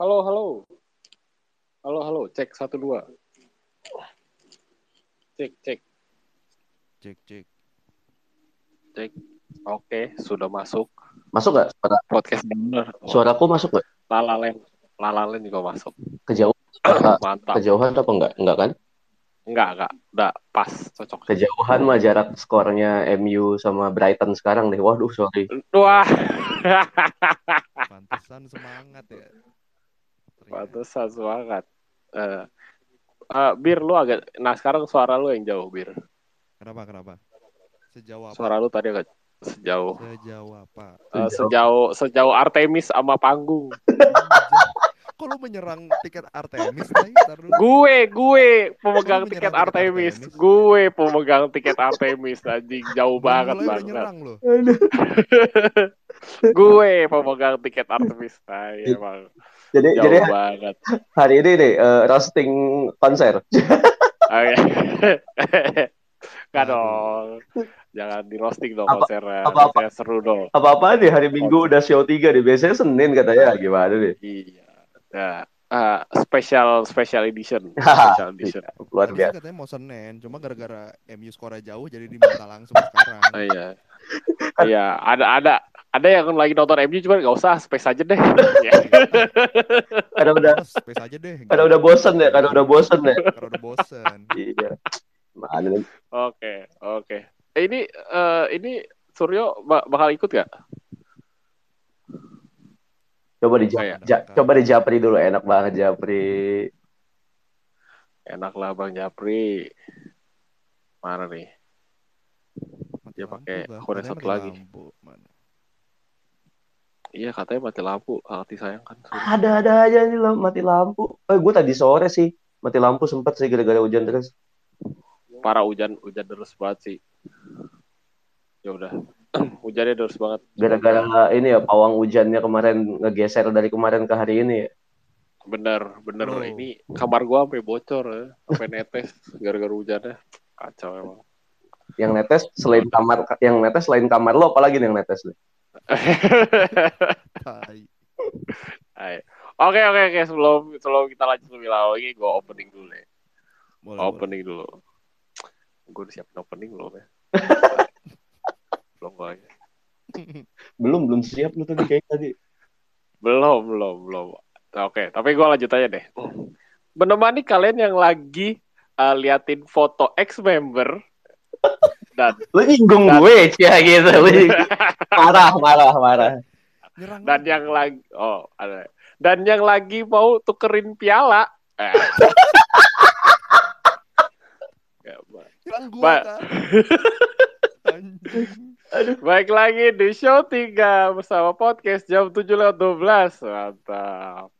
Halo, halo. Halo, halo. Cek satu dua. Cek, cek, Cek cek. cek. Oke, sudah masuk. Masuk nggak? Suara, Podcast bener. suaraku masuk nggak? Lalalen. Lalalen juga masuk. Kejauhan? Suara Mantap. kejauhan apa enggak? Enggak kan? Enggak, enggak. Udah pas, cocok. Kejauhan mah jarak skornya MU sama Brighton sekarang deh. Waduh, sorry. Wah. Pantesan semangat ya. Pantesan semangat. Eh, eh, Bir, lu agak... Nah, sekarang suara lu yang jauh, Bir. Kenapa kenapa? Sejauh apa? Suara lu tadi agak sejauh. Sejauh apa? Eh, sejauh sejauh Artemis sama panggung. Kok lu menyerang tiket Artemis. Gue, gue pemegang tiket tiket Artemis. Artemis? Gue pemegang tiket Artemis anjing jauh banget banget. gue pemegang tiket Artemis. Nah, iya, emang Jadi jauh jadi banget. hari ini nih eh, roasting konser. Oke. Gak Aduh. dong. Jangan di roasting dong Apa- konsernya. apa-apa. Konsernya seru dong. Apa-apa nih hari Minggu udah show 3 nih. Biasanya Senin katanya gimana nih? Iya. Nah, ah, special special edition. Special edition. Luar Harusnya biasa. katanya mau Senin, cuma gara-gara MU skornya jauh jadi diminta langsung sekarang. Oh, iya. Iya, ada ada ada yang lagi nonton MU cuma nggak usah space aja deh. Iya. Karena udah space aja deh. karena udah bosen ya, karena udah bosen ya. Karena udah bosen. Iya. Oke, oke. Eh, ini eh, ini Suryo ba- bakal ikut gak? Coba di Oh, ja- coba di Japri dulu enak banget Japri. Enak lah Bang Japri. Mana nih? Dia pakai kode Katanya satu lagi. lampu. Mana? Iya katanya mati lampu, hati sayang kan. Ada-ada aja nih lam- mati lampu. Eh gue tadi sore sih mati lampu sempat sih gara-gara hujan terus. Parah hujan, hujan terus banget sih. Ya udah. Hujannya terus banget. Gara-gara ini ya pawang hujannya kemarin ngegeser dari kemarin ke hari ini. ya. Bener, bener. Oh. Ini kamar gua sampai bocor ya. Sampai netes gara-gara hujannya. Kacau emang. Yang netes selain kamar yang netes selain kamar lo apalagi nih yang netes. Ayo. Oke oke oke sebelum sebelum kita lanjut lebih lagi gue opening dulu ya. Boleh, boleh. Opening dulu. Gue udah siapin opening belum ya? belum. Belum belum siap lu tadi kayak tadi. Belum belum belum. Oke tapi gue lanjut aja deh. Menemani kalian yang lagi uh, liatin foto ex member dan Lu nyinggung Dan- gue ya gitu. Marah marah marah. Dan yang lagi oh ada dan yang lagi mau tukerin piala. Eh. Ya. Nyerang gua Anjing. Baik lagi di show 3 bersama podcast jam 7 lewat 12. Mantap.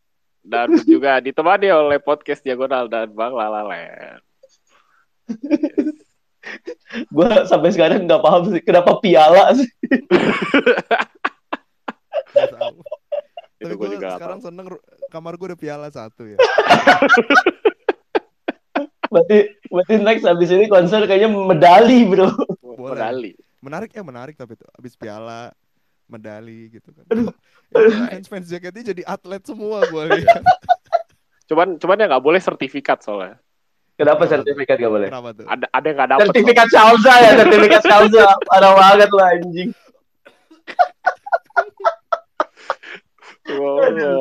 Dan juga ditemani oleh podcast Diagonal dan Bang Lalalen. Gue sampai sekarang nggak paham sih kenapa piala sih. Tapi gue sekarang seneng ru- kamar gue udah piala satu ya. Berarti berarti next abis ini konser kayaknya medali bro. tahu. Medali. Menarik ya menarik tapi tuh abis piala medali gitu kan. Aduh. fans fans jaketnya jadi atlet semua gue lihat. Cuman cuman ya nggak boleh sertifikat soalnya. Kenapa sertifikat gak boleh? Kenapa tuh? Ada ada yang nggak dapet. Sertifikat salsa ya, sertifikat salsa. Parah banget lah anjing. soalnya.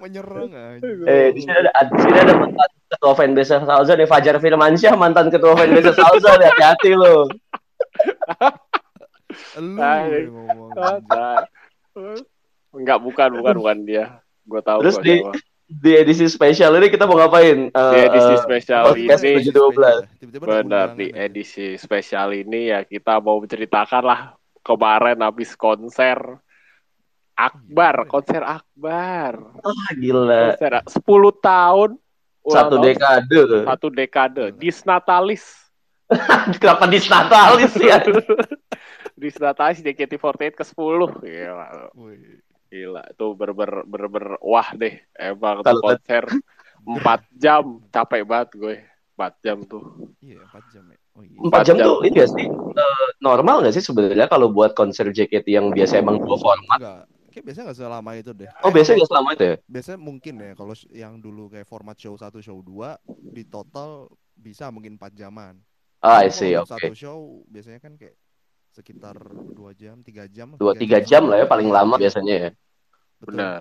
Menyerang aja. Eh, di sini ada di sini ada mantan ketua fanbase salsa nih Fajar Firmansyah mantan ketua fanbase salsa nih hati-hati lo. Lu yang ngomong. Enggak bukan bukan bukan dia. Gue tahu Terus gua di- siapa. Di edisi spesial ini kita mau ngapain? di Eh, edisi spesial podcast ini tujuh dua belas. Tiba-tiba ada Benar undangan di ya. edisi spesial ini ya kita mau menceritakan lah kemarin habis konser Akbar, konser Akbar. Ah, gila. Konser 10 tahun Satu tahun, dekade. satu dekade. Disnatalis. Kenapa disnatalis ya? Disnatalis JKT48 ke 10. Gila. Wih. Gila, itu ber-ber ber-ber wah deh. Emang tuh konser 4 jam, capek banget gue. 4 jam tuh. Iya, 4 jam ya. Oh iya. Empat jam jam. tuh ini gak sih? Eh, normal gak sih sebenarnya kalau buat konser JKT yang biasa emang dua format? Enggak. Kayak biasanya nggak selama itu deh. Oh, biasanya nggak selama itu ya? Biasanya mungkin ya kalau yang dulu kayak format show 1 show 2 di total bisa mungkin 4 jaman. Ah, I see, oke. Satu show biasanya kan kayak sekitar 2 jam, 3 jam. Dua tiga jam lah ya paling lama Iya, biasanya ya. betul. Benar.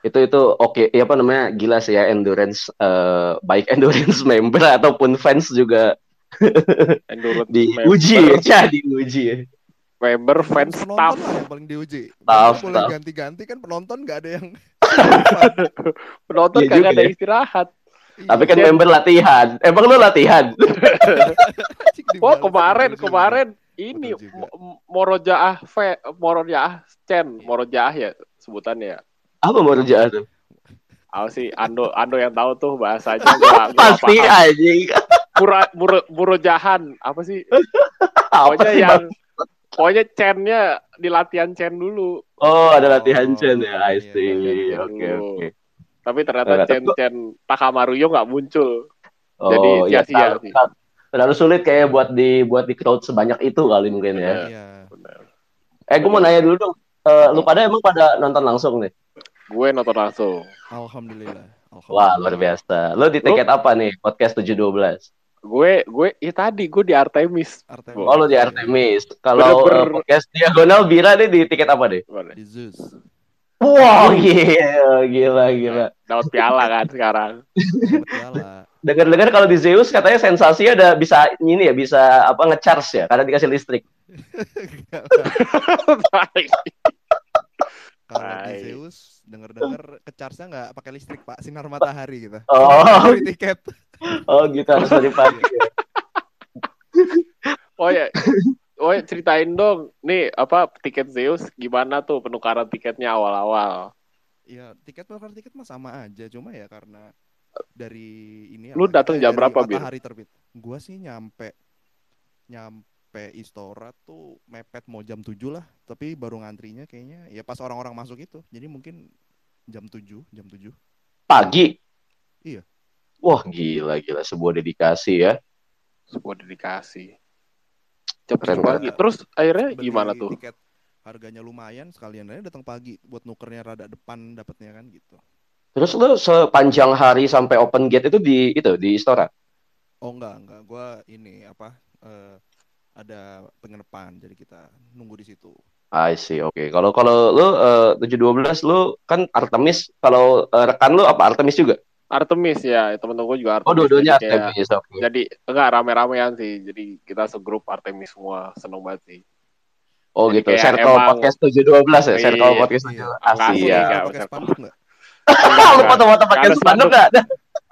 Itu itu oke, ya apa namanya? Gila sih ya endurance eh baik endurance member ataupun fans juga Endurance diuji member, ya, diuji ya. member fans penonton staff. lah yang paling diuji. Staff, boleh staff. ganti-ganti kan penonton nggak ada yang Penonton Iya kagak juga ada ya. istirahat. Tapi kan Iya. member latihan. Emang lu latihan? Wah kemarin kemarin ini Morojaah V Morojaah Chen Morojaah ya sebutannya ya. Apa kerjaan tuh? Apa sih Ando Ando yang tahu tuh bahasanya gua, gua Pasti anjing. Mura, muro, murojahan apa sih? Apa Pokoknya sih, yang Bang? pokoknya Chen-nya di latihan Chen dulu. Oh, ada latihan Oh, Chen ya. I iya, see. iya. Oke, oke. Tapi ternyata Chen Chen Takamaruyo nggak muncul. Oh, Jadi ya sia-sia terlalu, sih. Terlalu sulit kayak buat di buat di crowd sebanyak itu kali mungkin ya. Iya. Bener. Eh, gue mau nanya dulu dong. Eh, lu pada emang pada nonton langsung nih? Gue nonton langsung. Alhamdulillah. Alhamdulillah. Wah, luar biasa. Lu di tiket apa nih? Podcast 712. Gue gue ya tadi gue di Artemis. Artemis. Oh, lu di Artemis. Kalau eh, podcast Diagonal Bira nih di tiket apa deh? Di Zeus. Wow, gila, gila, gila. Dapat piala kan sekarang. Dapat piala. Dengar-dengar kalau di Zeus katanya sensasinya ada bisa ini ya, bisa apa ngecharge ya karena dikasih listrik. Kalau di Hai. Zeus denger-denger ke charge-nya nggak pakai listrik pak, sinar matahari gitu. Oh, tiket. oh gitu harus dari pagi. ya. oh ya. Oh ya, ceritain dong. Nih apa tiket Zeus gimana tuh penukaran tiketnya awal-awal? Ya tiket bakar tiket mah sama aja, cuma ya karena dari ini Lu apa, datang jam berapa, Bir? Matahari terbit. Gua sih nyampe nyampe Istora tuh mepet mau jam 7 lah, tapi baru ngantrinya kayaknya ya pas orang-orang masuk itu. Jadi mungkin jam 7, jam 7. Pagi. Iya. Wah, gila gila sebuah dedikasi ya. Sebuah dedikasi. Tujuh pagi. Terus akhirnya Beli gimana tuh? Tiket harganya lumayan sekalian aja datang pagi buat nukernya rada depan dapatnya kan gitu. Terus lu sepanjang hari sampai open gate itu di itu di Istora. Oh enggak, enggak. Gua ini apa eh, ada penginapan jadi kita nunggu di situ. I see, oke. Kalau kalau lu eh, 712 lu kan Artemis, kalau eh, rekan lu apa Artemis juga? Artemis ya, temen-temen gue juga Artemis. Oh, dua-duanya kayak- Artemis, oke. Jadi enggak rame-ramean sih. Jadi kita segrup Artemis semua seneng banget sih. Oh jadi gitu. Circle emang- podcast 712 ya, Circle Iya, podcast iya. 712. Enggak Asli sih, ya. usah. spanduk enggak? Lu foto-foto pakai Nggak spanduk enggak ada?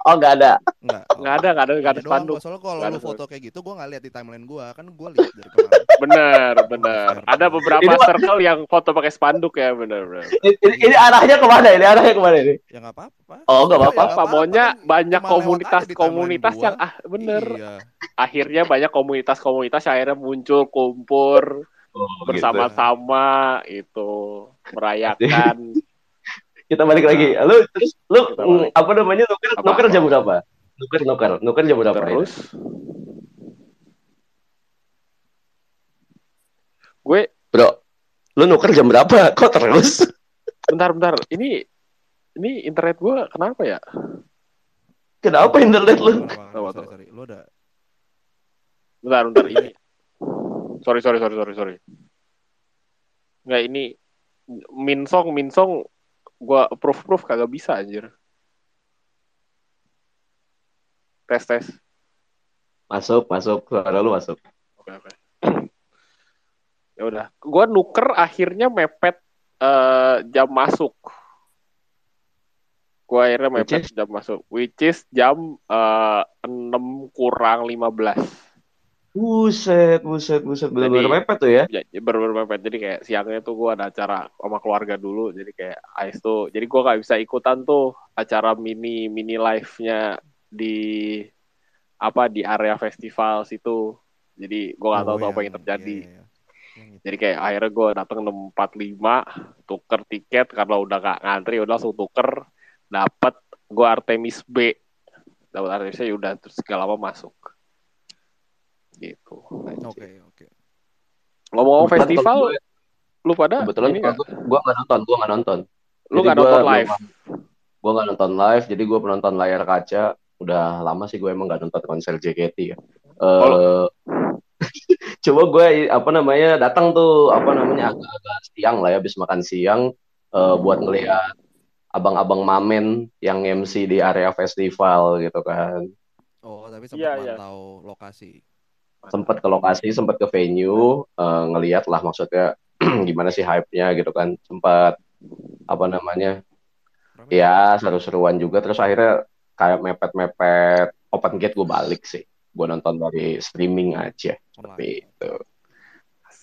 Oh, enggak ada. Enggak. Enggak ada, enggak ada, enggak ada spanduk. Soalnya kalau Nggak lu ada foto kayak gitu gua nggak lihat di timeline gua, kan gua lihat dari kemarin. Bener, bener. Ada beberapa Ini circle yang foto pakai spanduk ya, bener, bener. Ini, ini- ini arahnya ke mana? Ini arahnya ke mana ini? ya nggak apa-apa. Oh, nggak apa-apa. Apa maunya kan banyak cuma lewat aja komunitas di timeline komunitas gua. yang ah bener. Iya. Akhirnya banyak komunitas-komunitas yang akhirnya muncul kumpul Oh, bersama-sama itu merayakan Kita balik lagi. Lu terus lu mm, apa namanya nuker Apa, nuker apa? jam berapa? Nuker nuker nuker jam berapa? terus. Gue Bro, lu nuker jam berapa? Kok terus? bentar-bentar ini ini internet gue kenapa ya? Kenapa internet lu? Sorry, sorry. Lu ada Bentar, bentar ini. Sorry, sorry, sorry, sorry, sorry. Nggak ini Minsong, Minsong gua approve proof kagak bisa anjir. Tes tes. Masuk, masuk. Suara lu masuk. Oke, oke. ya udah. Gua nuker akhirnya mepet eh, jam masuk. Gua akhirnya Which mepet jam masuk. Which is jam eh, 6 kurang 15. Buset, buset, buset. Bener-bener mepet tuh ya. ya bener mepet jadi kayak siangnya tuh gue ada acara sama keluarga dulu jadi kayak Ais tuh jadi gue nggak bisa ikutan tuh acara mini mini live nya di apa di area festival situ jadi gue nggak tahu Oh, tuh apa yang- yang terjadi iya, iya. Yang itu. jadi kayak akhirnya gue datang 645 tuker tiket karena udah gak ngantri udah langsung tuker dapet gue Artemis B dapat Artemis ya udah terus gak lama masuk gitu Oke, oke. ngomong Bukan festival kalau gue- Lu pada Kebetulan ini gua, nggak? gua nggak nonton, gua nggak nonton. Lu Jadi nggak nonton live? Gua nggak nonton live, jadi gua penonton layar kaca. Udah lama sih gue emang nggak nonton konser JKT ya. Eh, Kalau- coba gue apa namanya datang tuh apa namanya agak-agak siang lah ya, habis makan siang eh, buat ngelihat abang-abang mamen yang MC di area festival gitu kan. Oh, tapi sempat Iya, iya. mantau lokasi. Sempat ke lokasi, sempat ke venue, eh, ngeliat lah maksudnya gimana sih hype-nya gitu kan. Sempat apa namanya Rame ya seru-seruan juga terus akhirnya kayak mepet-mepet open gate gue balik sih gue nonton dari streaming aja seperti itu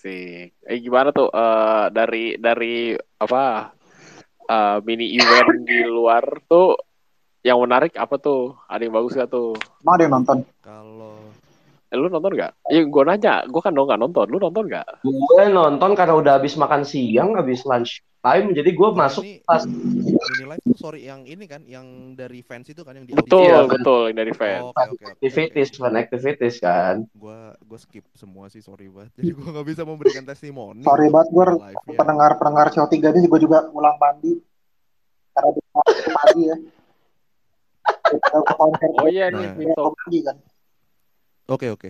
Asik. Eh gimana tuh eh, dari dari apa eh, mini event di luar tuh yang menarik apa tuh? Ada yang bagus gak tuh? Emang ada yang nonton? Kalau Eh, lu nonton gak? Iya gue nanya, gue kan dong gak nonton. Lu nonton gak? gue nonton karena udah habis makan siang habis lunch time jadi gue Nah, masuk ini- pas mini live tuh sorry yang ini kan yang dari fans itu kan yang di Betul, Iya, betul yang dari Oh, fan. Oke oke oke. activities fan activities kan Gua gua skip semua sih sorry banget. Jadi gua nggak bisa memberikan testimoni. Sorry banget gue live-nya. pendengar-pendengar show 3 ini gue juga ulang mandi. Karena di pagi ya. Oh iya nih, Nah. Pagi kan. Oke oke.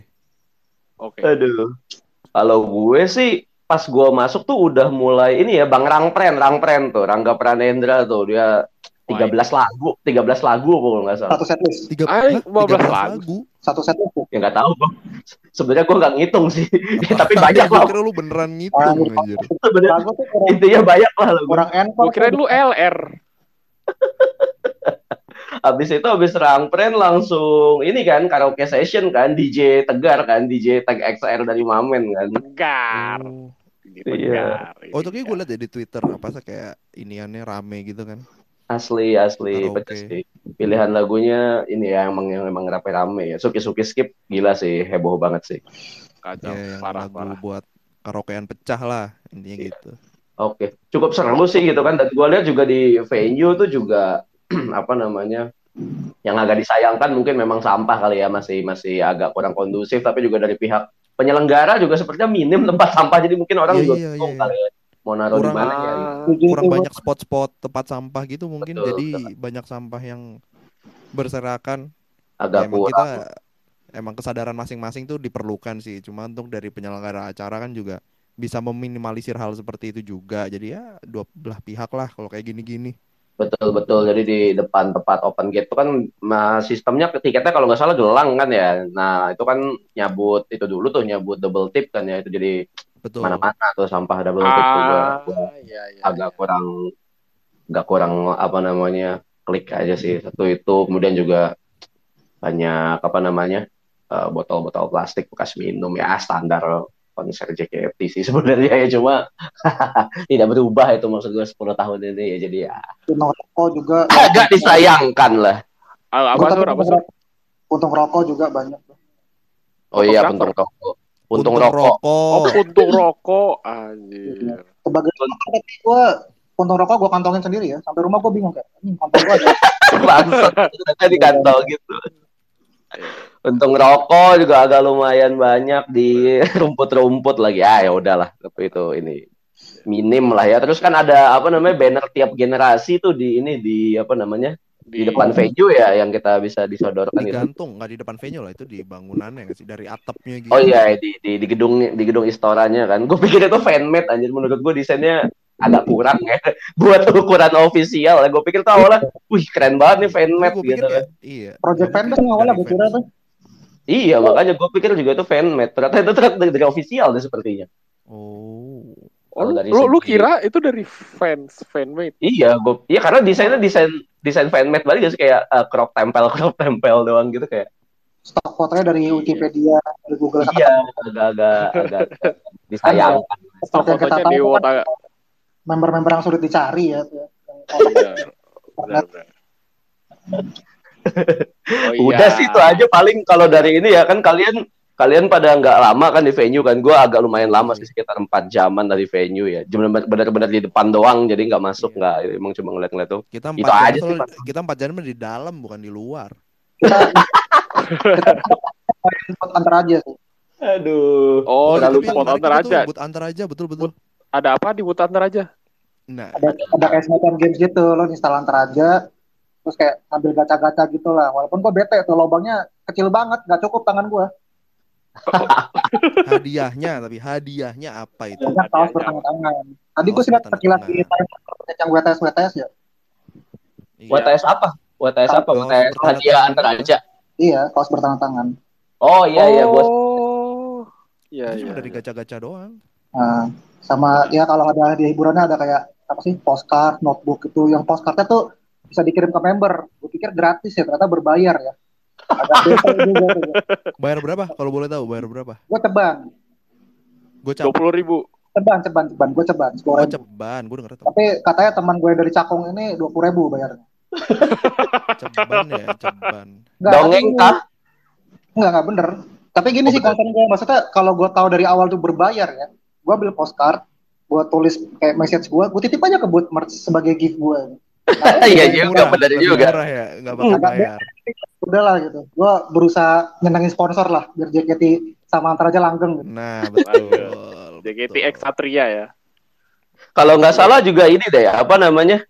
Oke. aduh kalau gue sih pas gue masuk tuh udah mulai ini ya bang Rangpren Rangpren tuh Rangga Pranendra tuh dia 13 lagu 13 lagu kalau nggak salah Satu Ay, hah? 15 13 lagu. Satu setlist. ya nggak tagu gue sebenarnya gue nggak ngitung sih tapi Apaan? banyak lah kira lu beneran ngitung anjir. sebenarnya Lagu tuh kurang, intinya banyak lah lagu kurang. Gue kira lu LR. Habis itu habis Rangpren langsung ini kan karaoke session kan DJ Tegar kan DJ Tag XR dari Mamen kan. Tegar. Oh. Iya. Oh itu kayak gue liat ya di Twitter apa sih kayak iniannya rame gitu kan. Asli asli pedes sih. Pilihan lagunya ini ya emang yang emang rame-rame ya. Suki Suki Skip gila sih heboh banget sih. Kacau. Ya yang parah, parah. buat karaokean pecah lah intinya Iya. gitu. Oke, cukup seru sih gitu kan. Dan gue lihat juga di venue tuh juga apa namanya yang agak disayangkan mungkin memang sampah kali ya masih masih agak kurang kondusif tapi juga dari pihak penyelenggara juga sepertinya minim tempat sampah jadi mungkin orang Iya, juga iya, bingung iya. kali ya mau naruh di Kurang- mana ya. Kurang banyak spot-spot tempat sampah gitu mungkin Betul, jadi banyak sampah yang berserakan. agak emang kurang. kita emang kesadaran masing-masing tuh diperlukan sih. Cuma untuk dari penyelenggara acara kan juga bisa meminimalisir hal seperti itu juga. Jadi ya dua belah pihak lah kalau kayak gini-gini. Betul betul. Jadi di depan tempat open gate itu kan nah, sistemnya tiketnya kalau nggak salah gelang kan ya. Nah itu kan nyabut itu dulu tuh nyabut double tip kan ya itu jadi Betul. mana-mana tuh sampah double tip juga. ah, iya, iya, agak iya. kurang nggak kurang apa namanya klik aja sih satu itu kemudian juga banyak apa namanya eh, botol-botol plastik bekas minum ya standar konser JKT sih sebenarnya ya cuma tidak berubah itu maksud gue 10 tahun ini ya jadi ya Untung rokok juga. agak disayangkan lah Ah, apa tapi Apa sur? Untung rokok juga banyak. oh iya puntung rokok puntung rokok Oh, puntung rokok. Anjir. Sebagai tapi gue untung rokok gue kantongin sendiri ya. Sampai rumah gue bingung kayak, ini kantong gue ada. bangsat di kantong gitu untung rokok juga agak lumayan banyak di rumput-rumput lagi. Ah ya udahlah tapi itu ini minim lah ya. Terus kan ada apa namanya banner tiap generasi tuh di ini di apa namanya di depan venue ya yang kita bisa disodorkan gitu. Digantung nggak di depan venue lah itu di bangunannya sih? Dari atapnya gitu. oh iya di di, di gedung di gedung istoranya kan. Gue pikir itu fanmade anjir. Menurut gue desainnya agak kurang ya buat ukuran ofisial gue pikir tuh awalnya wih keren banget nih fanmade gue pikir gitu kayak iya. Project pikir Fanbase awalnya dari gue kira fans. tuh. Iya, makanya gue pikir juga itu fanmade. Ternyata itu ternyata dari, dari official deh sepertinya. Oh. Oh, lu, dari lu, kira itu dari fans fanmade? Iya, gue iya karena desainnya desain desain fanmade balik sih kayak eh, crop tempel crop tempel doang gitu kayak. Stok fotonya dari Wikipedia, dari Google. Iya, agak-agak agak disayangkan. Stok kita fotonya kan, Wota. Member-member yang sulit dicari ya. tuh. Benar, benar, benar. Oh, iya. Udah sih itu aja paling kalau dari ini ya kan kalian kalian pada nggak lama kan di venue kan gue agak lumayan lama sih sekitar empat jaman dari venue ya Bener- bener-bener di depan doang jadi nggak masuk Iya. nggak emang cuma ngeliat-ngeliat tuh Kita Itu empat jam aja sih, kita empat jam di dalam bukan di luar. Kita, kita antar aja sih. aduh Oh, Terlalu spot antar aja. Buat antar aja betul betul. Ada apa di Wutanter aja? Nah, ada ada kayak semacam games gitu lo install antar aja terus kayak ambil gacha-gacha gitu lah walaupun gue bete tuh lubangnya kecil banget nggak cukup tangan gue hadiahnya tapi hadiahnya apa itu? banyak kaos bertanda tangan tadi gue sih sekilas di yang WTS WTS ya Iya. WTS apa? WTS apa? Kaos WTS hadiah tangan antar aja. iya kaos bertanda tangan Oh iya iya bos. Oh. Iya, iya. cuma dari gacha-gacha doang. nah, sama ya kalau ada di hiburannya ada kayak apa sih postcard notebook itu yang postcardnya tuh bisa dikirim ke member gue pikir gratis ya ternyata berbayar ya agak juga tuh Bayar berapa? Kalau boleh tahu bayar berapa? gue ceban Gue Dua puluh ribu. ceban ceban ceban gue ceban sepuluh Oh, ribu ceban, gue denger tapi katanya teman gue dari Cakung ini dua puluh ribu bayarnya Ceban ya, ceban. Nggak, Dongeng? Enggak, enggak bener. Tapi gini Oh, sih konten gue, maksudnya kalau gue tahu dari awal tuh berbayar ya, gue ambil postcard, gue tulis kayak message gue, gue titip aja ke buat merch sebagai gift gue. Iya Lebih juga lebih juga. Murah ya, nggak bakal bayar. Udah lah gitu. Gue berusaha nyenengin sponsor lah, biar JKT sama antar aja langgeng gitu. Nah, betul. JKT betul. X Satria ya. Kalau nggak salah juga ini deh apa namanya?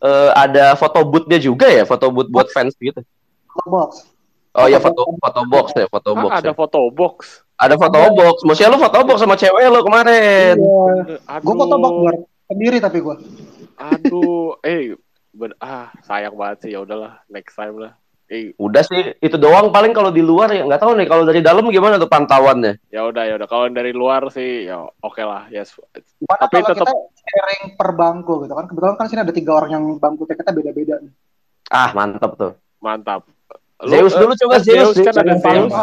Eh, ada foto bootnya juga ya, foto boot buat fans gitu. Box. Oh ya foto foto box ya, foto box. Ah, ada ya. foto box. Ada foto box. Maksudnya lu foto box sama cewek lu kemarin. Iya. Aduh. Gue foto box buat sendiri tapi gue. Aduh, eh ben- ah sayang banget sih ya udahlah next time lah. Eh Udah sih itu doang paling kalau di luar ya nggak tahu nih kalau dari dalam gimana tuh pantauannya. ya udah ya udah kalau dari luar sih ya oke lah yes. Tapi kalau tetap- kita sharing per bangku gitu kan? Kebetulan kan sini ada tiga orang yang bangku tiketnya beda-beda. nih. Ah mantap tuh. Mantap. Zeus eh, dulu coba kan Zeus, kan Zeus. ada Yang paling Zeus.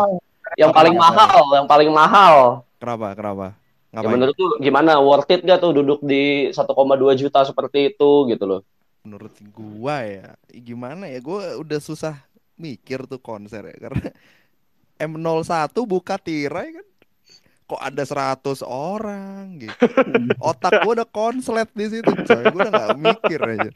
Yang paling Apa? mahal, yang paling mahal. Kenapa? Kenapa? Ya menurut lu gimana worth it gak tuh duduk di 1,2 juta seperti itu gitu loh. Menurut gua ya, gimana ya? Gua udah susah mikir tuh konser ya karena M01 buka tirai kan kok ada 100 orang gitu. Otak gua udah konslet di situ, coy. Gua udah nggak mikir aja.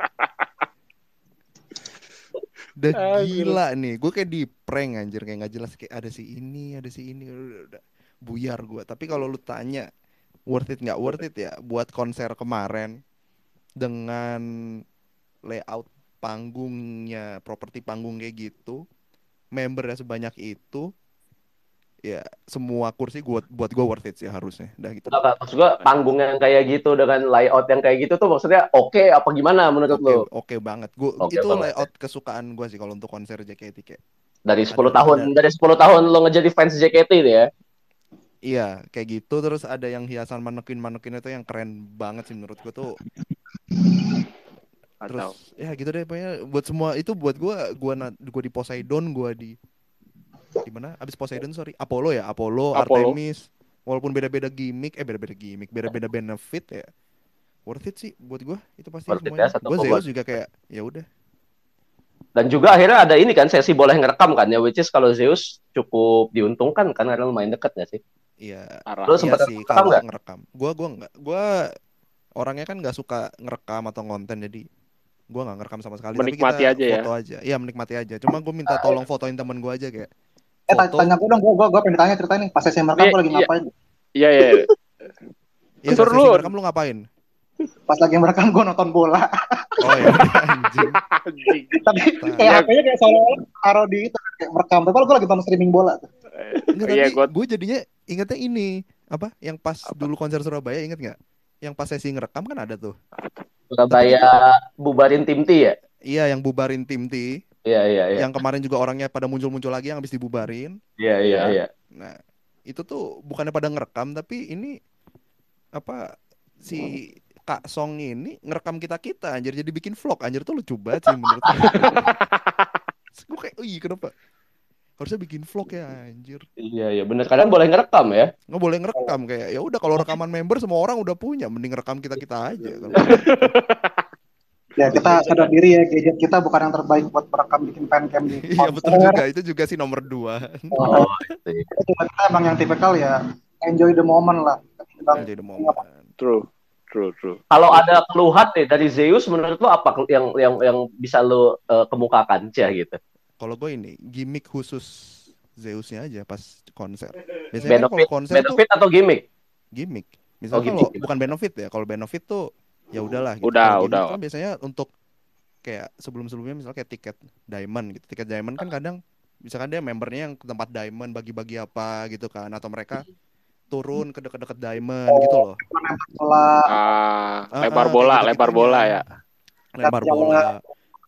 Udah Anjir. gila nih, gue kayak di prank anjir kayak nggak jelas kayak ada si ini, ada si ini, udah, udah buyar gua. Tapi kalau lu tanya worth it nggak worth it ya buat konser kemarin dengan layout panggungnya, properti panggung kayak gitu, membernya sebanyak itu, ya semua kursi gua buat gua worth it sih harusnya. Udah gitu. Nggak, maksud gua panggung yang kayak gitu dengan layout yang kayak gitu tuh maksudnya oke apa gimana menurut Oke, lu? oke banget. Gua Oke itu banget, layout kesukaan gua sih kalau untuk konser JKT kayak. Dari 10 Ada- tahun, ada. dari 10 tahun lo ngejadi fans JKT nih ya. Iya, kayak gitu terus ada yang hiasan manekin-manekin itu yang keren banget sih menurut gua tuh. Terus ya gitu deh pokoknya buat semua itu buat gua gua gua di Poseidon, gua di di mana? Abis Poseidon sorry, Apollo ya, Apollo, Apollo. Artemis. Walaupun beda-beda gimmick, eh beda-beda gimmick, beda-beda benefit ya. Worth it sih buat gua itu pasti Worth it semuanya. ya, koma. Zeus juga kayak ya udah. Dan juga akhirnya ada ini kan sesi boleh ngerekam kan ya, which is kalau Zeus cukup diuntungkan kan karena lumayan deket gak sih? Iya. Parah. Lu Iya sempet sih ngerekam kalau nggak? ngerekam. Gua gua nggak gua orangnya kan nggak suka ngerekam atau ngonten jadi gua nggak ngerekam sama sekali. Tapi Menikmati kita aja ya? Foto aja. Iya menikmati aja. Cuma gua minta tolong fotoin temen gua aja kayak. Eh, tanya, Foto. tanya gue dong, gue gue gue pengen tanya cerita nih. Pas saya merekam Iya, gue lagi iya. ngapain? Iya iya. Iya Suruh sesi lu. ngerekam lu ngapain? Pas lagi merekam gue nonton bola. Oh ya anjing. Anjing. Tapi kayak HP-nya kayak seolah-olah taruh di itu kayak merekam. Tapi kalau gue lagi nonton streaming bola. tuh. Enggak, Iya tapi gua gue jadinya ingetnya ini apa? Yang pas dulu konser Surabaya inget nggak? Yang pas sesi ngerekam kan ada tuh. Surabaya bubarin tim T ya? Iya yang bubarin tim T. Iya iya iya. Yang kemarin juga orangnya pada muncul-muncul lagi yang habis dibubarin. Iya iya Iya. iya. Nah, itu tuh bukannya pada ngerekam tapi ini apa si Kak Song ini ngerekam kita-kita anjir jadi bikin vlog anjir tuh lucu banget sih menurut gue. gue kayak, "Ih, kenapa? Harusnya bikin vlog ya anjir." Iya iya bener kadang boleh ngerekam ya. Nggak boleh ngerekam kayak ya udah kalau rekaman member semua orang udah punya mending rekam kita-kita aja kalau Ya kita sadar diri ya gadget kita bukan yang terbaik buat merekam bikin fancam di Iya betul konser. juga itu juga sih nomor dua Oh, Oh, iya. Kita emang yang tipikal ya enjoy the moment lah. Ketimbang jadi momen. True. True, true. Kalau ada keluhan nih dari Zeus menurut lo apa yang yang yang bisa lo eh, kemukakan Cah gitu? Kalau gue ini gimmick khusus Zeusnya aja pas konser. Biasanya kan kalau Benefit konser tuh benefit atau gimmick? gimmick. Misal Oh, gitu. kalau bukan benefit ya, kalau benefit tuh ya udahlah gitu. Udah, gimmick udah. Kan biasanya untuk kayak sebelum-sebelumnya misalnya kayak tiket diamond gitu. Tiket diamond kan kadang misalkan dia membernya yang ke tempat diamond bagi-bagi apa gitu kan atau mereka turun ke deket-deket diamond gitu loh. Bola Ah, Ah, lebar ah, bola, kayak lebar gitu-gitunya. bola ya. Lempar Jalan. bola.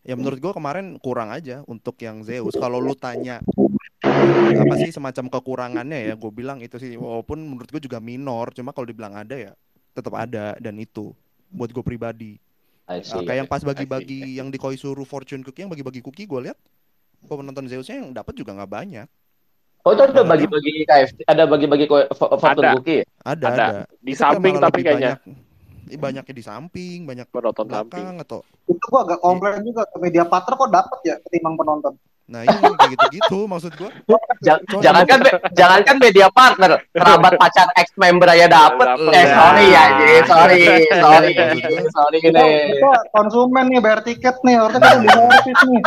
Ya menurut gua kemarin kurang aja untuk yang Zeus. Kalau lu tanya apa sih semacam kekurangannya ya, gue bilang itu sih walaupun menurut gue juga minor, cuma kalau dibilang ada ya tetap ada dan itu buat gue pribadi. I Nah, see. kayak yang pas bagi-bagi yang di Koizuru Fortune Cookie yang bagi-bagi cookie gue lihat kok penonton Zeusnya yang dapat juga nggak banyak. Oh itu ada Nah, bagi-bagi KFC, ada bagi-bagi Fortune Ada. Cookie. ya? Ada Ada. ada. Di Itu samping tapi kayaknya. banyak banyaknya di samping, banyak Penonton samping. belakang atau itu gua agak komplain juga ke media partner kok dapet ya ketimbang penonton. Nah ini kayak gitu-gitu maksud gue. Ja- Coy. jangankan me- jangankan media partner, kerabat pacar ex member aja dapet. Dapet. Eh sorry ya, sorry, sorry, sorry Kita, nih. kita konsumen nih bayar tiket nih, harusnya kita di servis nih.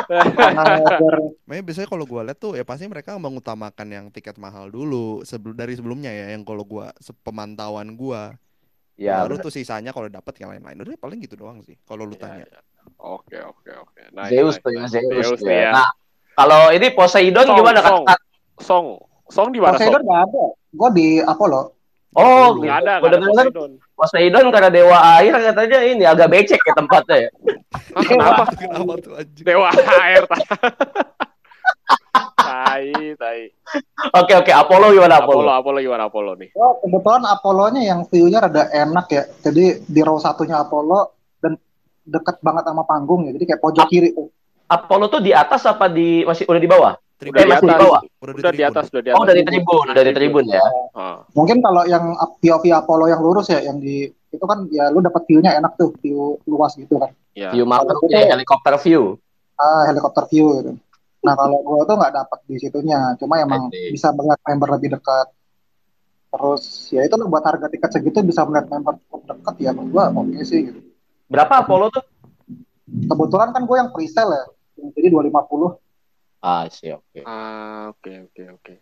Makanya biasanya kalau gue lihat tuh ya pasti mereka mengutamakan yang tiket mahal dulu sebelum dari sebelumnya ya yang kalau gua sepemantauan gua Ya, baru tuh sisanya kalau dapat yang lain-lain udah paling gitu doang sih kalau lu Ya, tanya. ya. Oke, oke, oke. Zeus tuh ya. Zeus, Zeus tuh ya. ya. Nah, kalau ini Poseidon Song, gimana Song. kata Song, Song di mana? Poseidon nggak ada. Gua di Apollo. Oh. Nggak ada, nggak ada denger Poseidon. Poseidon karena dewa air katanya ini agak becek ya tempatnya ya. Ah, kenapa? Kenapa tuh anjing? Dewa air. tai, tai. Oke oke, Apollo gimana Apollo, Apollo? Apollo gimana Apollo nih? Oh, kebetulan Apollo-nya yang view-nya rada enak ya. Jadi di row satunya Apollo dan deket banget sama panggung ya. Jadi kayak pojok kiri tuh. Apollo tuh di atas apa di masih udah di bawah? Tribun. Udah di masih di atas. bawah? Udah di Udah di atas, udah di Oh, atas. udah di tribun, udah di tribun ya. Ah, Mungkin kalau yang POV Apollo yang lurus ya, yang di itu kan ya lu dapat view-nya enak tuh, view luas gitu kan. ya. View makro ya, helikopter view. Ah, helikopter view gitu. Nah, kalau gua tuh nggak dapat di situnya, cuma emang I see. bisa melihat member lebih dekat. Terus ya itu loh, buat harga tiket segitu bisa melihat member cukup dekat ya menurut gua oke sih gitu. Berapa Apollo tuh? Kebetulan kan gue yang presale ya. Jadi 250. Ah, sih oke. Ah, oke, oke, oke.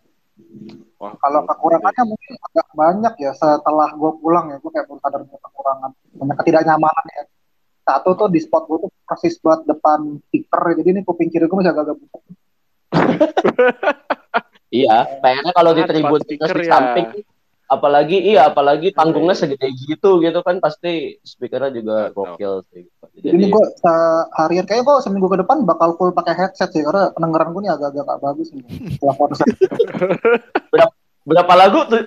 Wah, Kalau kekurangannya mungkin agak banyak ya setelah gue pulang ya gue kayak baru sadar punya kekurangan banyak ketidaknyamanan ya satu tuh di spot gue tuh persis buat depan speaker jadi ini kuping kiri gue masih agak-agak butek Iya, kayaknya kalau di Ah, tribun speaker di ya. Apalagi iya apalagi panggungnya segede gitu gitu kan pasti speakernya juga gokil sih. jadi ini gue seharian kayaknya gue seminggu ke depan bakal full pakai headset sih karena pendengaran gue nih agak-agak gak bagus nih konser berapa lagu tuh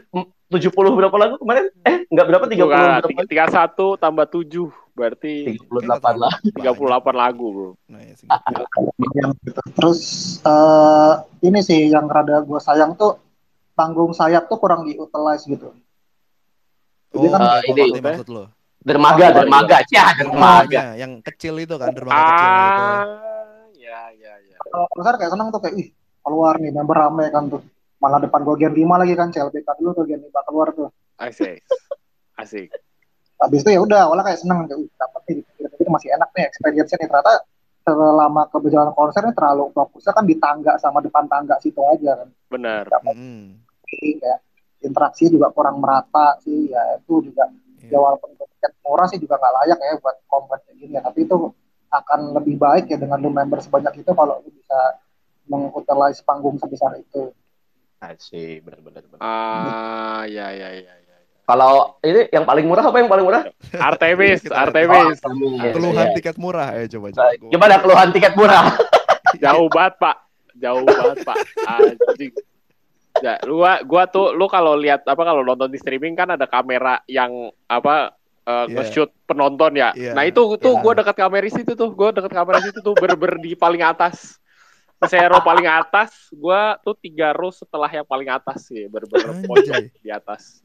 70 berapa lagu kemarin? Eh, enggak berapa 30 Bukan, berapa? tiga, tiga satu tambah tujuh berarti 38 lah. tiga puluh delapan lagu bro. Nah, ya terus eh, ini sih yang rada gue sayang tuh panggung sayap tuh kurang diutilize gitu Oh, kan, kayak ini- Coldplay maksud lo. Dermaga, dermaga. Ya, dermaga. Yang kecil itu kan, dermaga kecil itu. Ah, ya, ya, ya. kalau konser kayak seneng tuh kayak ih keluar nih member rame kan tuh malah depan gue gen 5 lagi kan CLBK dulu tuh gen 5 keluar tuh Asik, asik. habis itu ya udah awalnya kayak seneng kayak ih dapet nih itu masih enak nih experience-nya nih ternyata selama keberjalanan konser nih terlalu fokusnya kan di tangga sama depan tangga situ aja kan Benar. Mm-mm. Jadi kayak interaksi juga kurang merata sih ya itu juga ya Iya. walaupun tiket murah sih juga nggak layak ya buat konser kayak gini ya tapi itu akan lebih baik ya dengan lu member sebanyak itu kalau lu bisa mengutilize panggung sebesar itu Asik, benar-benar. Ah, ya, ya, ya, ya. Kalau ini yang paling murah apa yang paling murah? Artemis, Artemis. Keluhan Iya. tiket murah ya coba coba. Gimana keluhan tiket murah? Jauh banget, Pak. Jauh banget, Pak. Anjing. Ya, lu gua, gua tuh lu kalau lihat apa kalau nonton di streaming kan ada kamera yang apa eh, Iya. nge-shoot penonton ya. Iya. Nah, itu tuh Iya. gua dekat kamera situ tuh, gua dekat kamera situ tuh ber-ber di paling atas. Saya row paling atas, gua tuh tiga row setelah yang paling atas sih, ber-ber pojok di atas.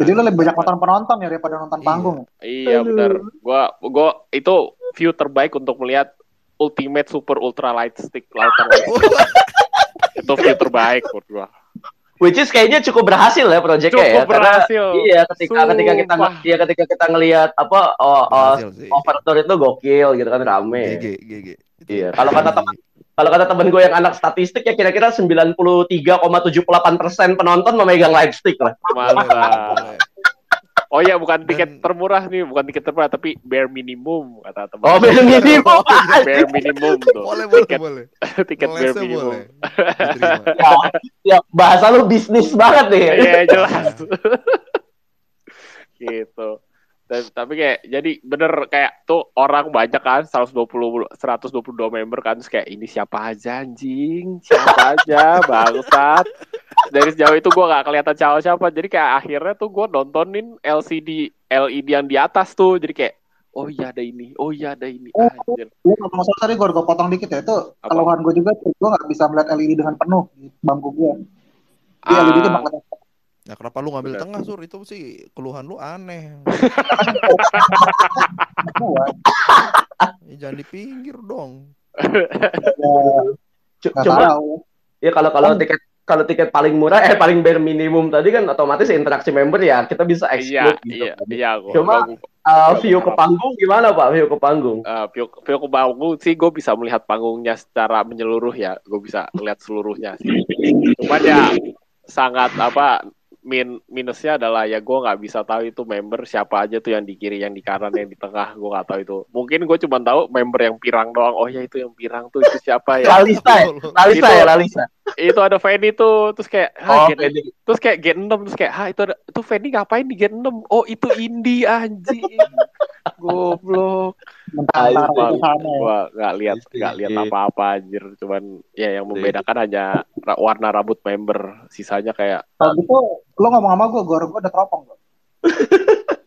jadi lu lebih banyak nonton penonton ya daripada nonton Iya. panggung Iya Aduh. benar. Gua gua itu view terbaik untuk melihat Ultimate Super Ultra Light Stick Lighter. itu view terbaik menurut gua. Which is kayaknya cukup berhasil ya proyeknya ya. Cukup Karena berhasil. iya ketika ketika kita Sumpah. iya ketika kita ngelihat apa oh, oh, overture itu gokil gitu kan rame. GG Iya, kalau kata teman kalau kata temen gue yang anak statistik ya kira-kira 93,78 persen penonton memegang light stick lah. Mantap. Oh iya, bukan tiket Dan- termurah nih, bukan tiket termurah, tapi bare minimum kata teman. Oh, bare minimum. bare minimum tuh. boleh boleh tiket boleh tiket bare minimum. boleh ya, ya, bahasa lu bisnis banget nih. Iya jelas. gitu. Tapi kayak jadi bener kayak tuh orang banyak kan 120 122 member kan Terus kayak ini siapa aja anjing? Siapa aja bangsat? Dari sejauh itu gua nggak kelihatan siapa siapa jadi kayak akhirnya tuh gua nontonin LCD LED yang di atas tuh. Jadi kayak oh iya ada ini. Oh iya ada ini. Anjir. Lu nggak masalah tadi gue gue potong dikit ya. Itu keluhan gue juga gue nggak bisa melihat LED dengan penuh di bangku gue. Di Ah. LED itu bakal Nah, kenapa lu ngambil tengah sur itu sih keluhan lu aneh. Ya, jangan di pinggir dong. C- Nggak Cuma tahu. ya kalau kalau tiket kalau tiket paling murah eh paling bare minimum tadi kan otomatis interaksi member ya kita bisa iya exclude gitu. iya iya gua, Cuma, gua- Uh, view ke panggung gimana Pak? View ke panggung. uh, view, view ke panggung sih gue bisa melihat panggungnya secara menyeluruh ya gue bisa melihat seluruhnya sih cuman ya sangat apa min minusnya adalah ya gue nggak bisa tahu itu member siapa aja tuh yang di kiri yang di kanan yang di tengah gue nggak tahu itu mungkin gue cuma tahu member yang pirang doang oh ya itu yang pirang tuh itu siapa ya Lalisa ya? Lalisa ya, Lalisa. itu ada Fanny tuh terus kayak Oh, Gen- pede. terus kayak Gen 6 terus kayak ah itu ada itu Fanny ngapain di Gen 6 oh itu Indi anjing goblok sana ya. gua nggak lihat Iya, nggak lihat iya. apa-apa anjir cuman ya yang Iya. membedakan hanya warna rambut member sisanya kayak Kalau gitu lo ngomong sama gue, gue gue udah teropong gue.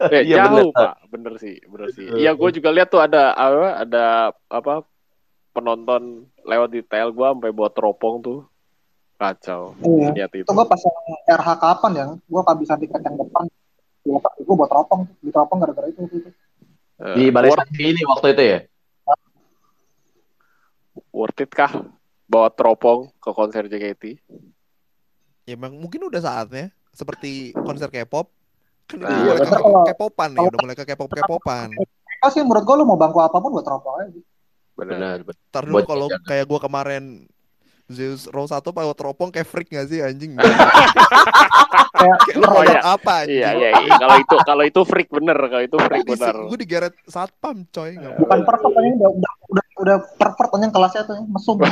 eh, Iya, jauh bener. pak bener sih bener sih iya gue juga lihat tuh ada apa ada apa penonton lewat di tel gua sampai buat teropong tuh kacau Iya. lihat itu Itu gue pas yang RH kapan ya, gue kehabisan tiket yang depan. Gue buat teropong, di teropong gara-gara itu. gitu. Eh, Di Balai worth, Santri ini waktu itu ya. worth it kah bawa teropong ke konser JKT Ya emang mungkin udah saatnya seperti konser K-pop. Kan udah Nah, mulai ke kalau- K-popan nih, udah mulai ke K-pop K-popan. Apa sih menurut gue lo mau bangku apa pun buat teropong aja. benar Benar. Ntar dulu kalau kayak gua kemarin Zeus Row 1 pakai teropong kayak freak gak sih anjing? Kayak kayak lu Oh, iya. apa anjing? iya iya iya. kalau itu kalau itu freak bener kalau itu freak bener Gue digeret satpam coy. Nggak bukan boleh. pervert ini udah udah udah, udah pervert aja kelasnya tuh ya, mesum.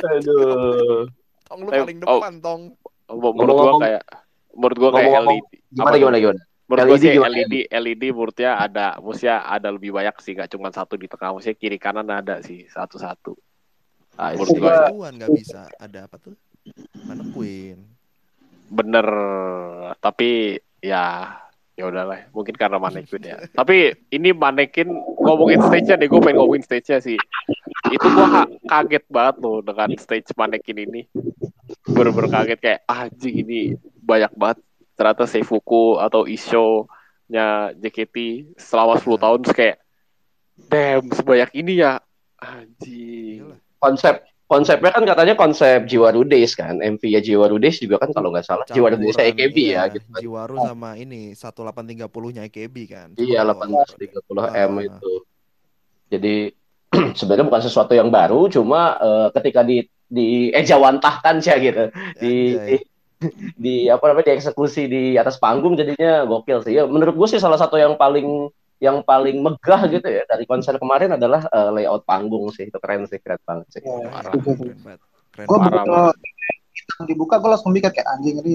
Aduh. Tong lu Eh, paling oh. depan tong. menurut gua kayak menurut gua kayak LED Gimana Apa gimana gimana? menurut LED sih gimana? LED LED menurutnya ada maksudnya ada lebih banyak sih nggak cuma satu di tengah maksudnya kiri kanan ada sih satu satu Ah, nggak bisa. Ada apa tuh? Mana Queen? bener tapi ya ya udahlah mungkin karena manekin ya tapi ini manekin ngomongin stage nya deh gue pengen ngomongin stage nya sih itu gue kaget banget loh dengan stage manekin ini bener-bener kaget kayak ah, anjing ini banyak banget ternyata Seifuku atau Isho nya JKT selama 10 tahun terus kayak damn sebanyak ini ya anjing. Konsep konsepnya kan katanya konsep Jiwaru Days kan. MV ya Jiwaru Days juga kan kalau nggak salah Jiwaru Days Campuran, AKB ya iya, gitu kan. Jiwaru sama ini 1830-nya AKB kan. Iya, Kalau- 1830 M Ah. itu. Jadi sebenarnya bukan sesuatu yang baru, cuma eh, ketika di di ejawantahkan sih gitu. Di, Anjay. di di apa namanya dieksekusi di atas panggung jadinya gokil sih. Ya menurut gue sih salah satu yang paling yang paling megah gitu ya dari konser kemarin adalah eh, layout panggung sih. Itu keren sih, keren banget sih. Ya, Parah. setuju tuh. Keren banget. Keren Gue begitu dibuka gue langsung mikir kayak anjing ini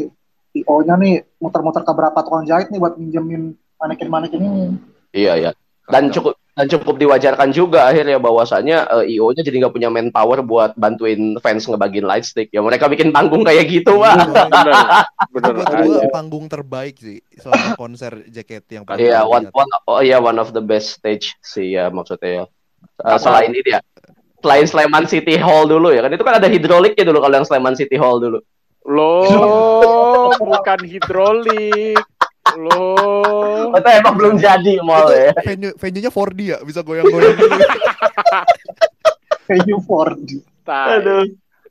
IO-nya nih muter-muter ke berapa tukang jahit nih buat minjemin manekin-manekin ini. Iya, iya. Dan cukup dan cukup diwajarkan juga akhirnya bahwasanya eh, IO-nya jadi nggak punya manpower buat bantuin fans ngebagiin light stick. Ya mereka bikin panggung kayak gitu, Pak. bener bener Buat aja. gue panggung terbaik sih selama konser JKT yang Iya, gua one, lihat. one, oh iya, one of the best stage sih ya maksudnya ya. Eh, Apa? selain ini dia, selain Sleman City Hall dulu ya kan itu kan ada hidroliknya dulu kalau yang Sleman City Hall dulu. Loh, bukan hidrolik. Loh. Oh, itu emang belum jadi mall ya. venue venue-nya 4D ya, bisa goyang-goyang gitu. Kayak U4D. Tai. Aduh.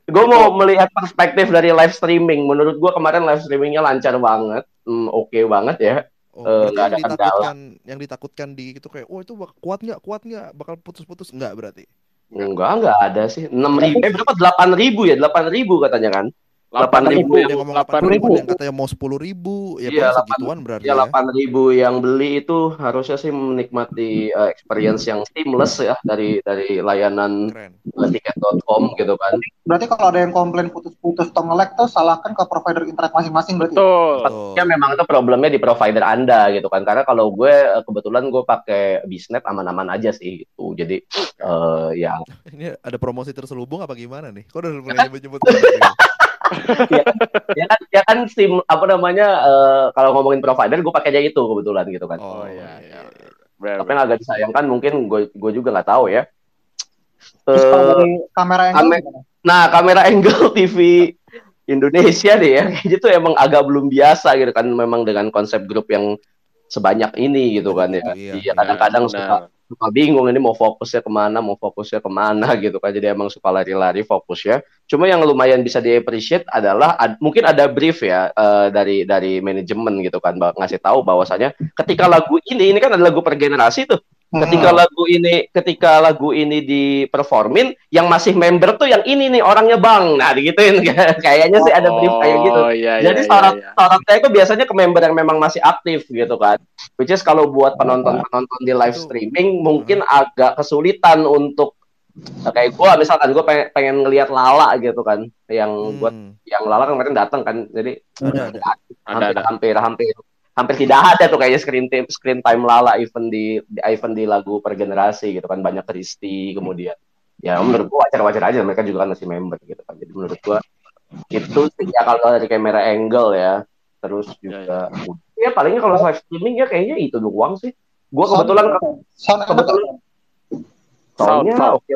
Gue mau melihat perspektif dari live streaming. Menurut gue kemarin live streamingnya lancar banget, Hmm, oke banget ya. Oh, ada yang ditakutkan, yang ditakutkan di itu kayak, oh itu kuat nggak, kuat nggak, bakal putus-putus nggak berarti? Enggak, enggak ada sih. Enam ribu, eh berapa? Delapan ribu ya, delapan ribu katanya kan. Delapan ribu. Yang ngomong delapan ribu, ribu. yang katanya mau sepuluh ribu, ya Iya, delapan- segituan berarti Ya ya. 8.000 yang beli itu harusnya sih menikmati uh, experience yang seamless ya dari dari layanan tiket.com gitu kan. Berarti kalau ada yang komplain putus-putus atau nge-lag tuh salahkan ke provider internet masing-masing berarti. Betul. Betul. Ya memang itu problemnya di provider Anda gitu kan. Karena kalau gue eh, kebetulan gue pakai Bisnet aman-aman aja sih gitu. Jadi eh, ya Ini ada promosi terselubung apa gimana nih? Kok udah Ya kan? ya? kan ya kan sim apa namanya eh, kalau ngomongin provider gue pakai aja itu kebetulan gitu kan. Oh iya iya. iya. Benar, Tapi yang agak disayangkan mungkin gue gue juga nggak tahu ya. Terus kalau Eh, dari kamera angle ame- gimana? Nah, kamera angle TV Indonesia deh ya, kayaknya tuh emang agak belum biasa gitu kan, memang dengan konsep grup yang sebanyak ini gitu kan ya. Iya, Iya, kadang-kadang Benar. suka, suka bingung ini mau fokusnya ke mana, mau fokusnya ke mana gitu kan. Jadi emang suka lari-lari fokusnya. Cuma yang lumayan bisa di appreciate adalah ad- mungkin ada brief ya eh, dari dari manajemen gitu kan, ngasih tahu bahwasanya ketika lagu ini ini kan ada lagu per generasi tuh. Ketika Hmm. lagu ini ketika lagu ini diperformin yang masih member tuh yang ini nih orangnya Bang. Nah, digituin kayaknya sih ada brief kayak gitu. Oh iya iya. Jadi iya, sorot iya. sorotnya itu biasanya ke member yang memang masih aktif gitu kan. Which is kalau buat penonton-penonton di live streaming mungkin agak kesulitan untuk kayak gua misalkan gua pengen, pengen ngelihat Lala gitu kan. Yang buat Hmm. yang Lala kan kemarin datang kan. Jadi Ada, ada. Ada hampir, ada. hampir hampir hampir tidak ada tuh kayaknya screen time screen time Lala event di, di event di lagu per generasi gitu kan. Banyak Kristi kemudian. Ya menurut gua wajar-wajar aja. Mereka juga kan masih member gitu kan. Jadi menurut gua itu sih ya kalau dari kamera angle ya. Terus juga ya, palingnya kalau live streaming ya kayaknya itu doang sih. Gua kebetulan sound kebetulan soundnya Sound, sound. oke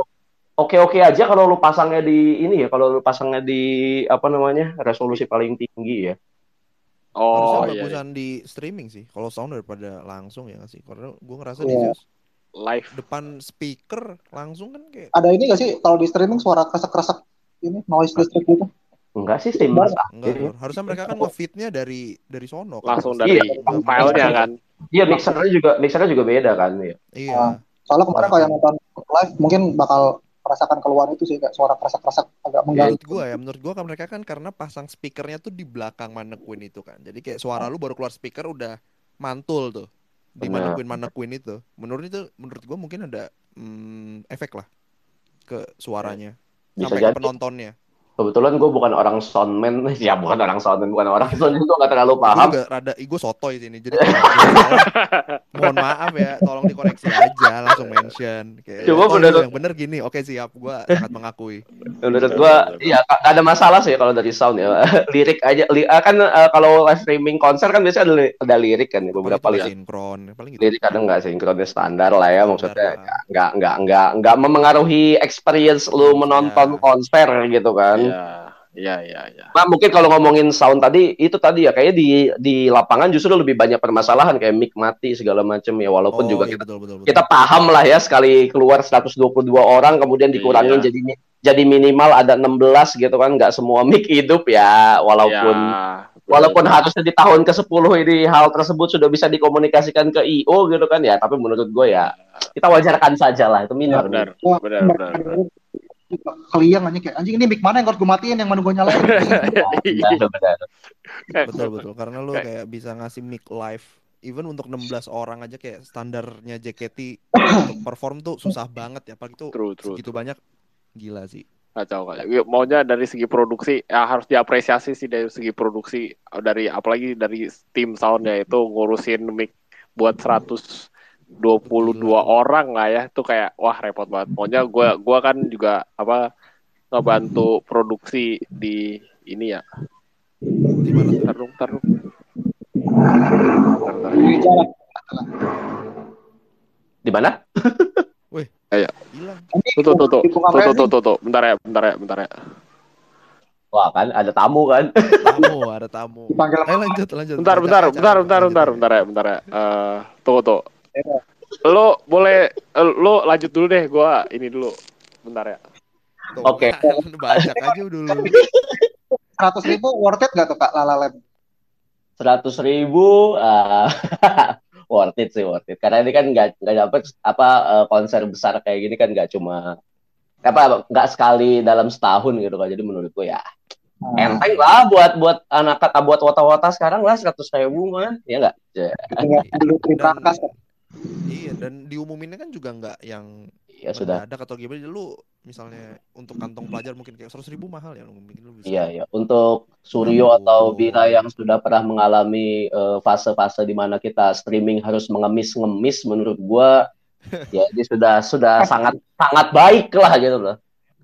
oke oke aja kalau lu pasangnya di ini ya. Kalau lu pasangnya di apa namanya resolusi paling tinggi ya Oh Harusnya iya. iya. bagusan di streaming sih. Kalau sound daripada langsung ya nggak sih. Karena gue ngerasa Iya. di Zeus Live. depan speaker langsung kan kayak Ada ini nggak sih kalau di streaming suara kresek-kresek ini noise listrik gitu? enggak sih seamless enggak. Lur. Harusnya mereka kan ngefitnya dari dari sono kan. Langsung Pasti. dari Iya. filenya kan. Iya mixernya juga mixernya juga beda kan ya. Iya. Soalnya kemarin kalau yang nonton live mungkin bakal merasakan keluar itu sih kayak suara kresek-kresek agak mengganggu. Menurut gua ya, menurut gua kan mereka kan karena pasang speakernya tuh di belakang mannequin itu kan. Jadi kayak suara lu baru keluar speaker udah mantul tuh di Benar. mannequin mannequin itu. Menurut itu menurut gua mungkin ada mm, efek lah ke suaranya Bisa sampai ke jadi. penontonnya. Kebetulan gue bukan orang soundman, ya bukan orang soundman, bukan orang soundman, gue nggak terlalu Gue paham. juga rada gue sotoy sini. Jadi mohon maaf ya, tolong dikoreksi aja, langsung mention. Kayak, Coba "Oh, lu yang bener gini. Oke siap, gua sangat mengakui. Menurut gue, iya nggak ada masalah sih kalau dari sound ya. lirik aja, li- ah, kan eh, kalau live streaming konser kan biasanya ada, li- ada lirik kan, ya, beberapa Paling itu lirik. sinkron, paling gitu. Lirik kadang nggak sinkronnya standar lah ya, maksudnya nggak nggak nggak nggak memengaruhi experience lu menonton Ya. konser gitu kan. Iya. Iya iya iya. Nah, mungkin kalau ngomongin sound tadi itu tadi ya kayaknya di di lapangan justru lebih banyak permasalahan kayak mic mati segala macam ya walaupun Oh, juga iya, kita, betul, betul, betul. kita paham lah ya sekali keluar 122 orang kemudian dikurangin Iya. jadi jadi minimal ada 16 gitu kan nggak semua mic hidup ya walaupun Ya, betul. walaupun harusnya di tahun ke-10 ini hal tersebut sudah bisa dikomunikasikan ke IO gitu kan ya tapi menurut gue ya kita wajarkan saja lah itu minor. benar Wah, benar benar. benar. Keliang aja kayak anjing ini mic mana yang harus gue matiin yang mana gue nyalain. Benar, benar. betul betul karena lu Kayak- bisa ngasih mic live even untuk 16 orang aja kayak standarnya JKT untuk perform tuh susah banget ya apalagi tuh True true. segitu banyak gila sih Kacau kacau. Ya, Maunya dari segi produksi ya harus diapresiasi sih dari segi produksi dari apalagi dari tim soundnya itu ngurusin mic buat 122 orang lah ya itu kayak wah repot banget. Maunya gua gua kan juga apa ngebantu produksi di ini ya. di mana tuh? Tarung tarung. Bentar, bentar. Di jarak. Di mana? hilang Tuh tuh tuh tuh Di tuh tuh tuh tuh tuh. Bentar ya bentar ya bentar ya. Wah kan ada tamu kan. tamu ada tamu Dipanggil ayo lanjut lanjut Bentar, bentar, bentar, bentar, bentar, bentar ya, bentar ya. Eh, tunggu tuh. Lo boleh, eh, lo lanjut dulu deh, gua ini dulu. Bentar ya. Oke. kan, banyak aja dulu 100 ribu worth it gak tuh kak Lala Land? seratus ribu ah, worth it sih worth it karena ini kan nggak nggak dapet apa eh, konser besar kayak gini kan nggak cuma apa nggak sekali dalam setahun gitu kan jadi menurut gue ya Nah, Enteng lah buat buat anak kata buat wota-wota sekarang lah seratus ribu mah ya nggak? Ya, Iya dan diumuminnya kan juga nggak yang ya sudah. mendadak atau gimana lu misalnya untuk kantong pelajar mungkin kayak seratus ribu mahal ya mungkin lu bisa Iya ya. Untuk Suryo Oh. atau Bira yang sudah pernah mengalami eh, fase-fase di mana kita streaming harus mengemis-ngemis, menurut gua ya ini sudah sudah sangat sangat baik lah gitu loh.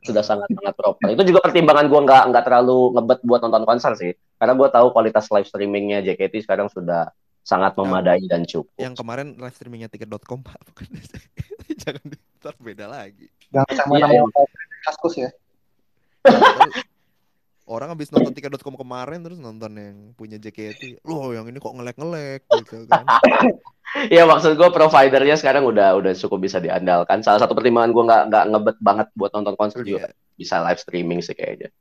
Sudah sangat sangat proper. Itu juga pertimbangan gua nggak nggak terlalu ngebet buat nonton konser sih. Karena gua tahu kualitas live streamingnya JKT sekarang sudah sangat memadai dan cukup. yang kemarin live streamingnya tiket.com pak bukan jangan ntar beda lagi Jangan sama Iya, nama kaskus ya. orang habis nonton tiket.com kemarin terus nonton yang punya JKT loh yang ini kok ngelek-ngelek gitu kan Iya maksud gue providernya sekarang udah udah cukup bisa diandalkan. Salah satu pertimbangan gue nggak nggak ngebet banget buat nonton konser juga Iya. bisa live streaming sih kayaknya.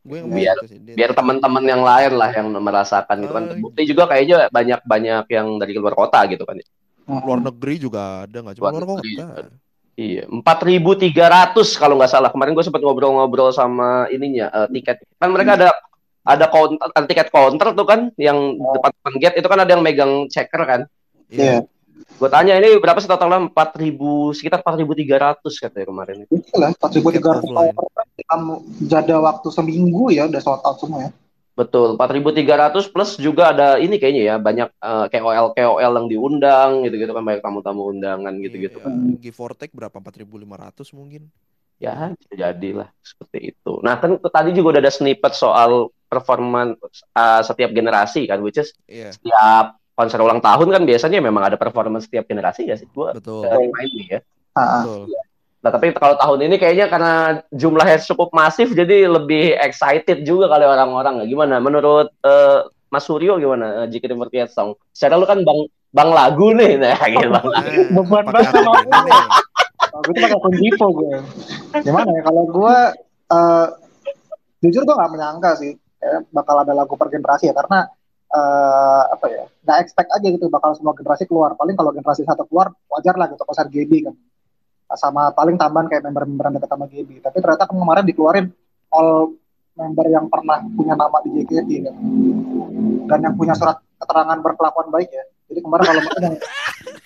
Gue yang Biar- gitu sih, Biar teman-teman yang lain lah yang merasakan itu kan. Oh, Terbukti juga kayaknya banyak banyak yang dari luar kota gitu kan. luar negeri juga ada nggak cuma Luar luar negeri kota juga. Iya, empat ribu tiga ratus kalau nggak salah. Kemarin gue sempat ngobrol-ngobrol sama ininya eh, tiket. Kan mereka ada ada counter, ada tiket counter tuh kan, yang depan depan gate itu kan ada yang megang checker kan. Iya. Gue tanya ini berapa sih totalnya? Empat ribu, sekitar empat ribu tiga ratus katanya kemarin. Itu lah 4.300 Offline. dalam jeda waktu seminggu ya udah sold out semua ya. Betul, 4.300 plus juga ada ini kayaknya ya, banyak eh, KOL KOL yang diundang gitu-gitu kan banyak tamu-tamu undangan gitu-gitu Iya, kan. give or take berapa 4500 mungkin Ya, jadilah seperti itu. Nah, kan tadi juga udah ada snippet soal performa eh, setiap generasi kan, which is iya setiap konser ulang tahun kan biasanya memang ada performance setiap generasi ya sih. Gua betul eh, main nih ya. Ah, betul Nah, tapi kalau tahun ini kayaknya karena jumlahnya cukup masif jadi lebih excited juga kali orang-orang. Gimana? Menurut eh, Mas Suryo gimana? Eh, JKT48 Song. Secara lu kan bang bang lagu nih, nah gitu bang. Beban banget. Kalau gue tuh pakai gue. Gimana ya kalau gue eh, jujur gue nggak menyangka sih kayak bakal ada lagu per generasi ya karena eh, apa ya nggak expect aja gitu bakal semua generasi keluar. Paling kalau generasi satu keluar wajar lah gitu konser GB kan. Sama paling tambahan kayak member-member yang dekat sama GB. Tapi ternyata kemarin dikeluarin all member yang pernah punya nama di JKT kan. Dan yang punya surat keterangan berkelakuan baik ya. Jadi kemarin kalau mungkin yang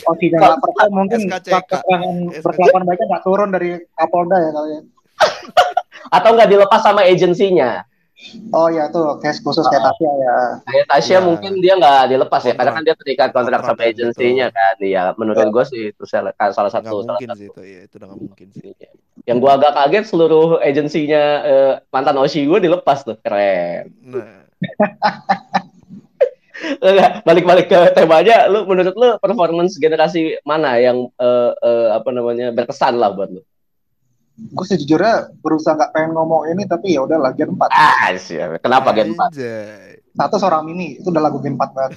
Osinya nggak perform mungkin surat keterangan berkelakuan baiknya nggak turun dari Kapolda ya kali ya. Atau nggak dilepas sama agensinya? Oh ya tuh case khusus kayak Tasya ya. Kayak Tasya Iya. mungkin dia nggak dilepas ya, karena kan dia terikat kontrak Kontrak sama kan, agensinya kan. Iya, menurut gue sih itu salah, salah nggak satu salah mungkin satu sih itu ya itu udah nggak mungkin sih Iya. Yang gua agak kaget seluruh agensinya eh, mantan Oshi gue dilepas tuh, keren. nah balik-balik ke temanya, lu menurut lu performance generasi mana yang eh, eh, apa namanya berkesan lah buat lu? Gue sejujurnya berusaha nggak pengen ngomong ini tapi ya udah lah Gen 4. Ah, siap. Kenapa Gen 4? Anjay. Satu seorang mini itu udah lagu Gen 4 banget.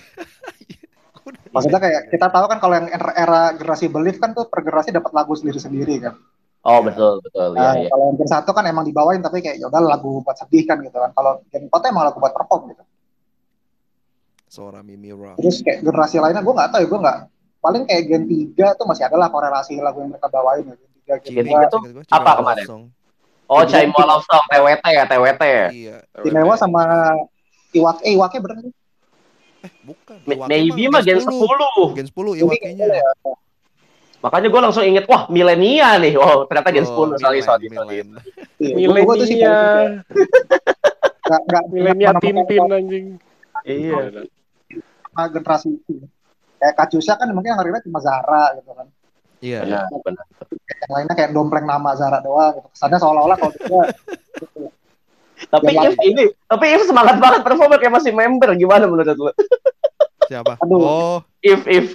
Maksudnya kayak kita tahu kan kalau yang era, era generasi Believe kan tuh per generasi dapat lagu sendiri-sendiri kan. Oh, betul, betul. Nah, Iya, iya. kalau yang Gen 1 kan emang dibawain tapi kayak ya udah lagu buat sedih kan gitu kan. Kalau Gen 4 tuh emang lagu buat perform gitu. seorang Mimira Terus kayak generasi lainnya gue nggak tahu ya gue nggak paling kayak Gen 3 tuh masih ada lah korelasi lagu yang mereka bawain ya. Gen 3, Gen Gen Cimi, tiga 2. tuh ingat gua, apa kemarin? Song. Oh, Chai Mo Love Song, TWT ya, TWT ya. iya Imewa sama Iwake, eh, Iwake bener nih. eh bukan Iwake Maybe mah Gen 10. Gen 10 Iwakenya ya. Makanya gue langsung inget, wah milenia nih. Oh, ternyata Gen Oh, 10. Sorry, sorry. Iya, sih Milenia, nggak nggak milenia Tintin anjing. Iya. sama generasi itu. Kayak Kacusa kan mungkin yang ngerinya cuma Zara gitu kan. Iya Benar, benar. Yang lainnya kayak dompleng nama Zara doang gitu. Kesannya seolah-olah kalau dia gitu. Tapi If ini, tapi If semangat banget performa kayak masih member. Gimana menurut lu? siapa Aduh. oh If, if.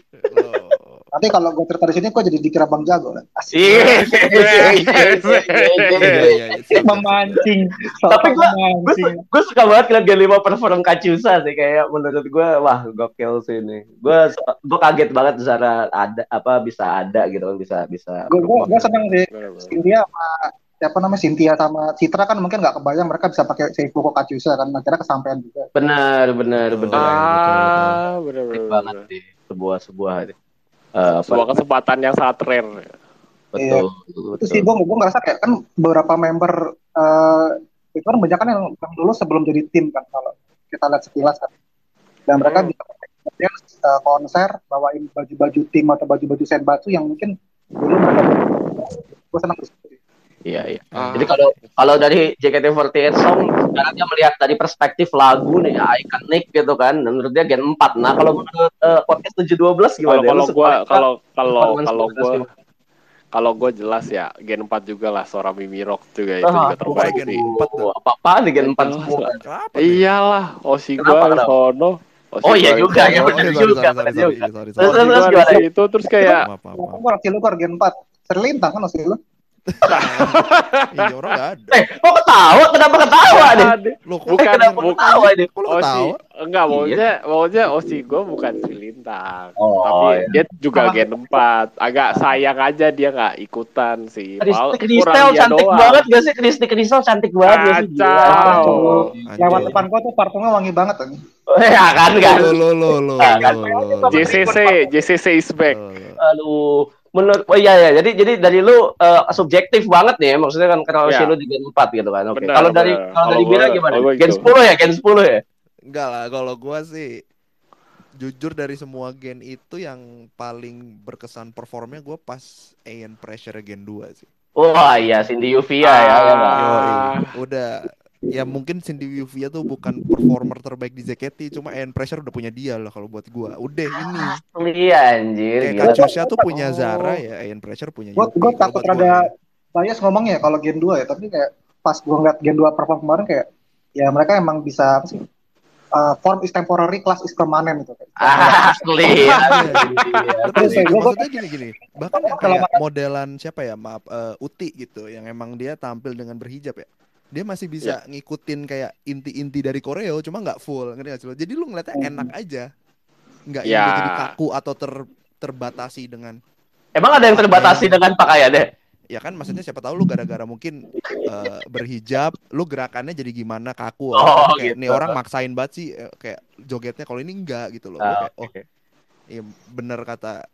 oh. Nanti kalau gue cerita di sini gue jadi dikira Bang Jago lah. Asik. Iya. iya iya iya. Memancing. Tapi gua- memancing. gue suka banget Gen 5 perform Kacusa sih kayak menurut gue wah gokil sih ini. Gue gue kaget banget Zara ada apa bisa ada gitu kan bisa bisa. Gue gue gue seneng sih. Cynthia sama siapa namanya Cynthia sama Citra kan mungkin nggak kebayang mereka bisa pakai Seifuku Kacusa kan akhirnya kesampaian juga. Benar benar benar. Ah, Menarik bener-bener. banget sih sebuah sebuah eh, apa, Sebuah kesempatan yang sangat rare. betul, Itu sih betul. gue gue ngerasa kayak kan beberapa member eh, itu kan banyak kan yang, yang dulu sebelum jadi tim kan kalau kita lihat sekilas kan dan mereka Hmm. bisa kemudian uh, konser bawain baju-baju tim atau baju-baju senbatsu yang mungkin dulu mereka gue senang di situ. Iya, iya. Ah. Jadi kalau kalau dari JKT48 song sekarang dia melihat dari perspektif lagu nih ya, ikonik gitu kan. Dan menurut dia Gen 4. Nah, kalau menurut eh, podcast 712 Kalau gimana? kalau Lu gua kalau kalau kalau gua kalau gua jelas ya Gen 4 juga lah suara Mimi Rock juga itu Ah, juga terbaik Gen sih. 4 tuh. Oh, apa-apaan nih Gen 4 Jelas semua? Iyalah, Osi kenapa? sono. Osi Oh, iya juga, ya Oh, sorry, juga, Terus. Osi terus gua gimana? di situ terus kayak. Gue Cilukar Gen 4 Serlintang kan masih lu Iya, orang nggak ada. Eh, kok ketawa? Kenapa ketawa nih? Kok bukan Kenapa bukan ketawa ini? kok ketawa? enggak Iya. maunya maunya Osi gua bukan Silintang. Oh, tapi iya. dia juga Gen 4. Agak sayang aja dia nggak ikutan sih. Kristel dia cantik doang. banget gak sih? Kristi Kristel cantik banget gak sih? Kacau. Lewat depan gua tuh parfumnya wangi banget kan Ya kan kan. Lo lo lo lo Ah, lo, lo, lo. JCC, JCC is back. Lo, lo. Aduh, menurut oh iya ya. Jadi jadi dari lu eh, subjektif banget nih ya. Maksudnya kan karena Iya. si lu di Gen 4 gitu kan. Oke. Benar, Kalau dari kalau dari Kalau Bira gimana? kalau gua Gen gitu. 10 ya, Gen 10 ya. Enggak lah, kalau gua sih jujur dari semua gen itu yang paling berkesan performnya gua pas Aeon Pressure Gen 2 sih. Wah, iya Cindy Yuvia ya. ya nggak? Ah. Yoi, udah ya mungkin Cindy Yuvia tuh bukan performer terbaik di JKT, cuma Aeon Pressure udah punya dia lah kalau buat gua. Udah ini. Asli anjir. Kayak Gila. Kachusha tuh punya Oh. Zara ya, Aeon Pressure punya gue Yuki. gue Kalau takut gua rada ya. bias ngomongnya kalau Gen 2 ya tapi kayak pas gue ngeliat Gen 2 perform kemarin kayak ya mereka emang bisa apa sih uh, form is temporary class is permanent gitu kayak. Asli. Iya. Iya. Betul sih, Gua- gua- maksudnya gini-gini. Bahkan yang Kalau kayak modelan siapa ya, maaf, eh, Uti gitu, yang emang dia tampil dengan berhijab ya. Dia masih bisa ngikutin kayak inti-inti dari koreo, cuma nggak full, ngerti gak sih lo? Jadi lu ngeliatnya Hmm. enak aja, nggak yang Ya. dia jadi kaku atau ter terbatasi dengan Emang ada yang terbatasi dengan pakaiannya? ya kan maksudnya siapa tahu lu gara-gara mungkin eh, berhijab lu gerakannya jadi gimana kaku Oh, kayak gitu. nih orang maksain banget sih eh, kayak jogetnya kalau ini enggak gitu loh Ah, kayak oh oke. iya bener kata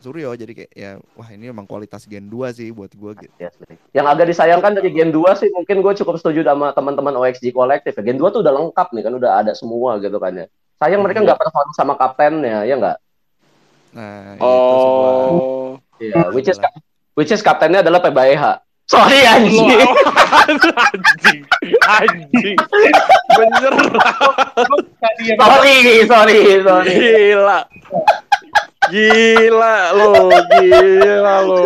Suryo jadi kayak ya wah ini emang kualitas Gen 2 sih buat gua gitu. Yes, baik. Yang agak disayangkan dari Gen 2 sih mungkin gue cukup setuju sama teman-teman OXG kolektif ya. Gen 2 tuh udah lengkap nih kan udah ada semua gitu kan ya. Sayang mereka Iya. nggak perform sama kaptennya ya nggak? Nah. Oh. Iya, which is which is kaptennya adalah PBH. Sorry anjing. anjing. Anjing. Bener. Sorry, sorry, sorry. Gila. Gila lu, gila lu.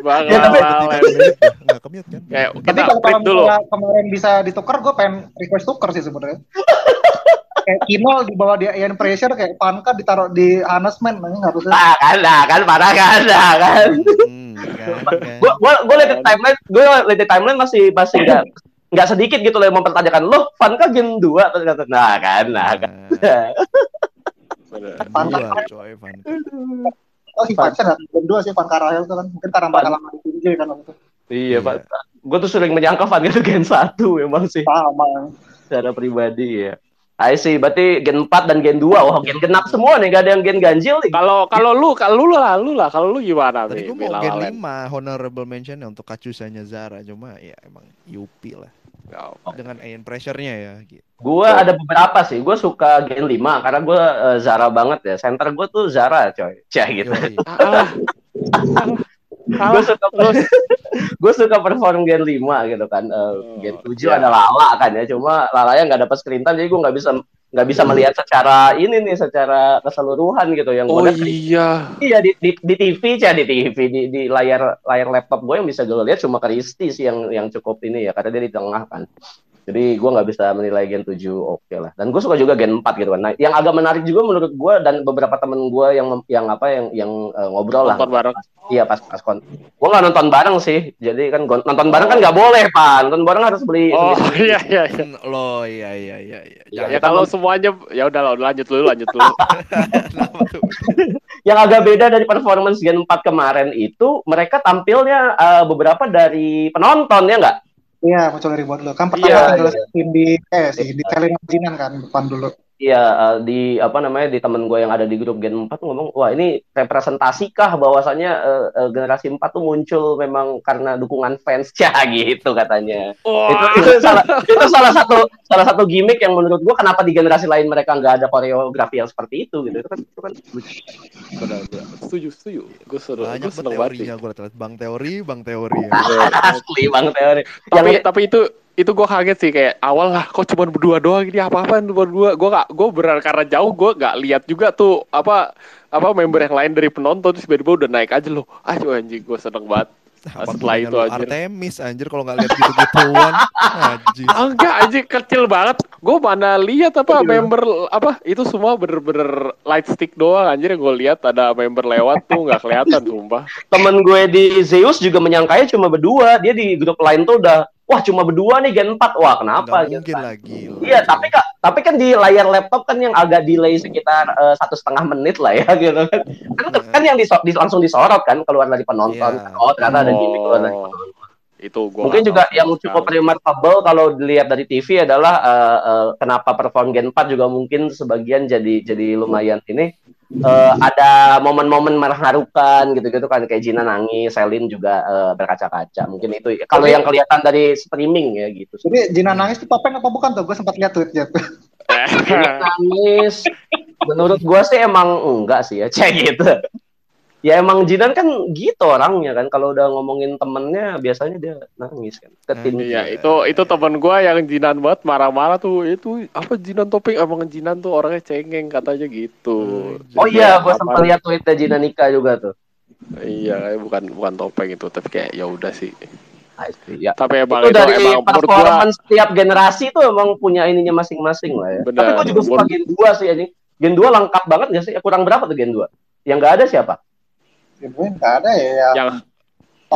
Bang Ya, tapi-. Enggak kemute kan? Kayak Tapi kita kalau dulu. kemarin bisa ditukar, gue pengen request tukar sih sebenarnya. kayak Kinol di bawah dia Ian Pressure, kayak Panka ditaruh di Hannesman, nanti harusnya. Nah, kan, nah, kan parah kan, nah, kan. Hmm, kan, kan. Gue gue gue lihat di timeline, gue lihat di timeline masih masih nggak nggak sedikit gitu loh yang mempertanyakan lo Van kan Gen 2 terus kata nah kan nah kan Nah. Panka. Dua, coy, Van. Oh, si Gen 2 sih, Panka Rahel tuh kan. Mungkin karena mereka lama di PJ kan waktu itu. iya Iya. pak gue tuh sering menyangka Van itu Gen 1 emang sih Sama. secara pribadi ya I see, berarti Gen 4 dan Gen 2, wah Gen genap semua nih, gak ada yang Gen ganjil nih. Kalau kalau lu kalau lu lah lu lah kalau lu gimana Tadi nih gue mau Gen Lalen? 5 honorable mention ya untuk kacusanya Zara cuma ya emang Yupi lah Oh. dengan Iron Pressure-nya ya gitu. Gue ada beberapa sih, gue suka Gen 5 karena gue eh, Zara banget ya. Center gue tuh Zara coy, cah gitu. Yoi. Ah, gue suka gue suka perform Gen 5 gitu kan. Eh, Gen 7 iya. ada Lala kan ya, cuma Lalanya nggak dapat screen time, jadi gue nggak bisa nggak bisa melihat secara ini nih, secara keseluruhan gitu. Yang Oh iya. Iya di, di, di TV cah di TV di, di layar layar laptop gue yang bisa gue lihat cuma Kristi sih yang yang cukup ini ya karena dia di tengah kan. Jadi gue nggak bisa menilai Gen 7 oke lah. Dan gue suka juga Gen 4 gitu kan. Nah, yang agak menarik juga menurut gue dan beberapa temen gue yang yang apa yang yang eh, ngobrol lah. Nonton bareng. Iya pas pas kon. Gue nggak nonton bareng sih. Jadi kan gua- nonton bareng kan nggak boleh pak. Nonton bareng harus beli. Oh sendiri. iya iya iya. Lo iya iya iya. Ya, Ya kalau nonton- semuanya ya udah lah, lanjut dulu lanjut dulu. Yang agak beda dari performance Gen 4 kemarin itu mereka tampilnya eh, beberapa dari penonton ya nggak? Iya, muncul dari buat lu. Kan pertama Iya, tinggal iya. Cindy, eh si di Jinan kan, depan dulu. Iya eh, di apa namanya di temen gue yang ada di grup Gen 4 ngomong wah ini representasikah bahwasannya eh, eh, generasi 4 tuh muncul memang karena dukungan fans ya gitu katanya. Itu itu salah itu salah satu salah satu gimmick yang menurut gue kenapa di generasi lain mereka nggak ada koreografi yang seperti itu gitu. Itu kan itu kan benar benar setuju setuju gue seru Banyak gue seneng banget teorinya gue liat bang teori, bang teori. asli bang teori. tapi Yang tapi itu itu gue kaget sih kayak awal lah kok cuma berdua doang ini apa apaan berdua gue gak gue benar karena jauh gue gak lihat juga tuh apa apa member yang lain dari penonton terus tiba-tiba udah naik aja loh ah anjing gue seneng banget Apa setelah itu anjir. Artemis anjir kalau nggak lihat gitu-gituan. Anjir. Ah, enggak anjing kecil banget gue mana lihat apa member apa itu semua bener-bener light stick doang anjir gue lihat ada member lewat tuh nggak kelihatan sumpah temen gue di Zeus juga menyangkanya cuma berdua. Dia di grup lain tuh udah wah cuma berdua nih Gen 4. Wah, kenapa Nggak gitu. mungkin lagi. Iya, tapi kak, tapi kan di layar laptop kan yang agak delay sekitar eh, satu setengah menit lah ya gitu kan. Kan, kan yang diso- di- langsung disorot kan keluar dari penonton. Iya. Oh ternyata ada gimmick keluar dari Oh, penonton. itu gue Mungkin juga yang cukup remarkable kalau dilihat dari TV adalah eh, eh, kenapa perform Gen 4 juga mungkin sebagian jadi jadi lumayan ini eh, ada momen-momen mengharukan gitu-gitu kan kayak Gina nangis, Selin juga eh, berkaca-kaca. Mungkin itu kalau yang kelihatan dari streaming ya gitu. Jadi Jina nangis tuh topeng apa bukan tuh? Gue sempat lihat tweetnya tuh. Gina nangis. Menurut gua sih emang enggak sih ya, cek gitu. Ya emang Jinan kan gitu orangnya kan kalau udah ngomongin temennya biasanya dia nangis kan. Ketin. Iya, itu itu teman gua yang jinan banget marah-marah tuh. Itu apa jinan topeng emang jinan tuh orangnya cengeng katanya gitu. Oh iya, gua Apa- sempat lihat tweetnya Jina Nika juga tuh. Iya, kayak bukan bukan topeng itu, tapi kayak ya udah sih. Ya. Tapi emang itu itu, dari emang menurut gua performance setiap generasi tuh emang punya ininya masing-masing lah ya. Benar. Tapi gua juga suka Gen 2 sih ini. Gen 2 lengkap banget gak sih? Kurang berapa tuh Gen 2? Yang nggak ada siapa? Ya, gue nggak ada ya yang, yang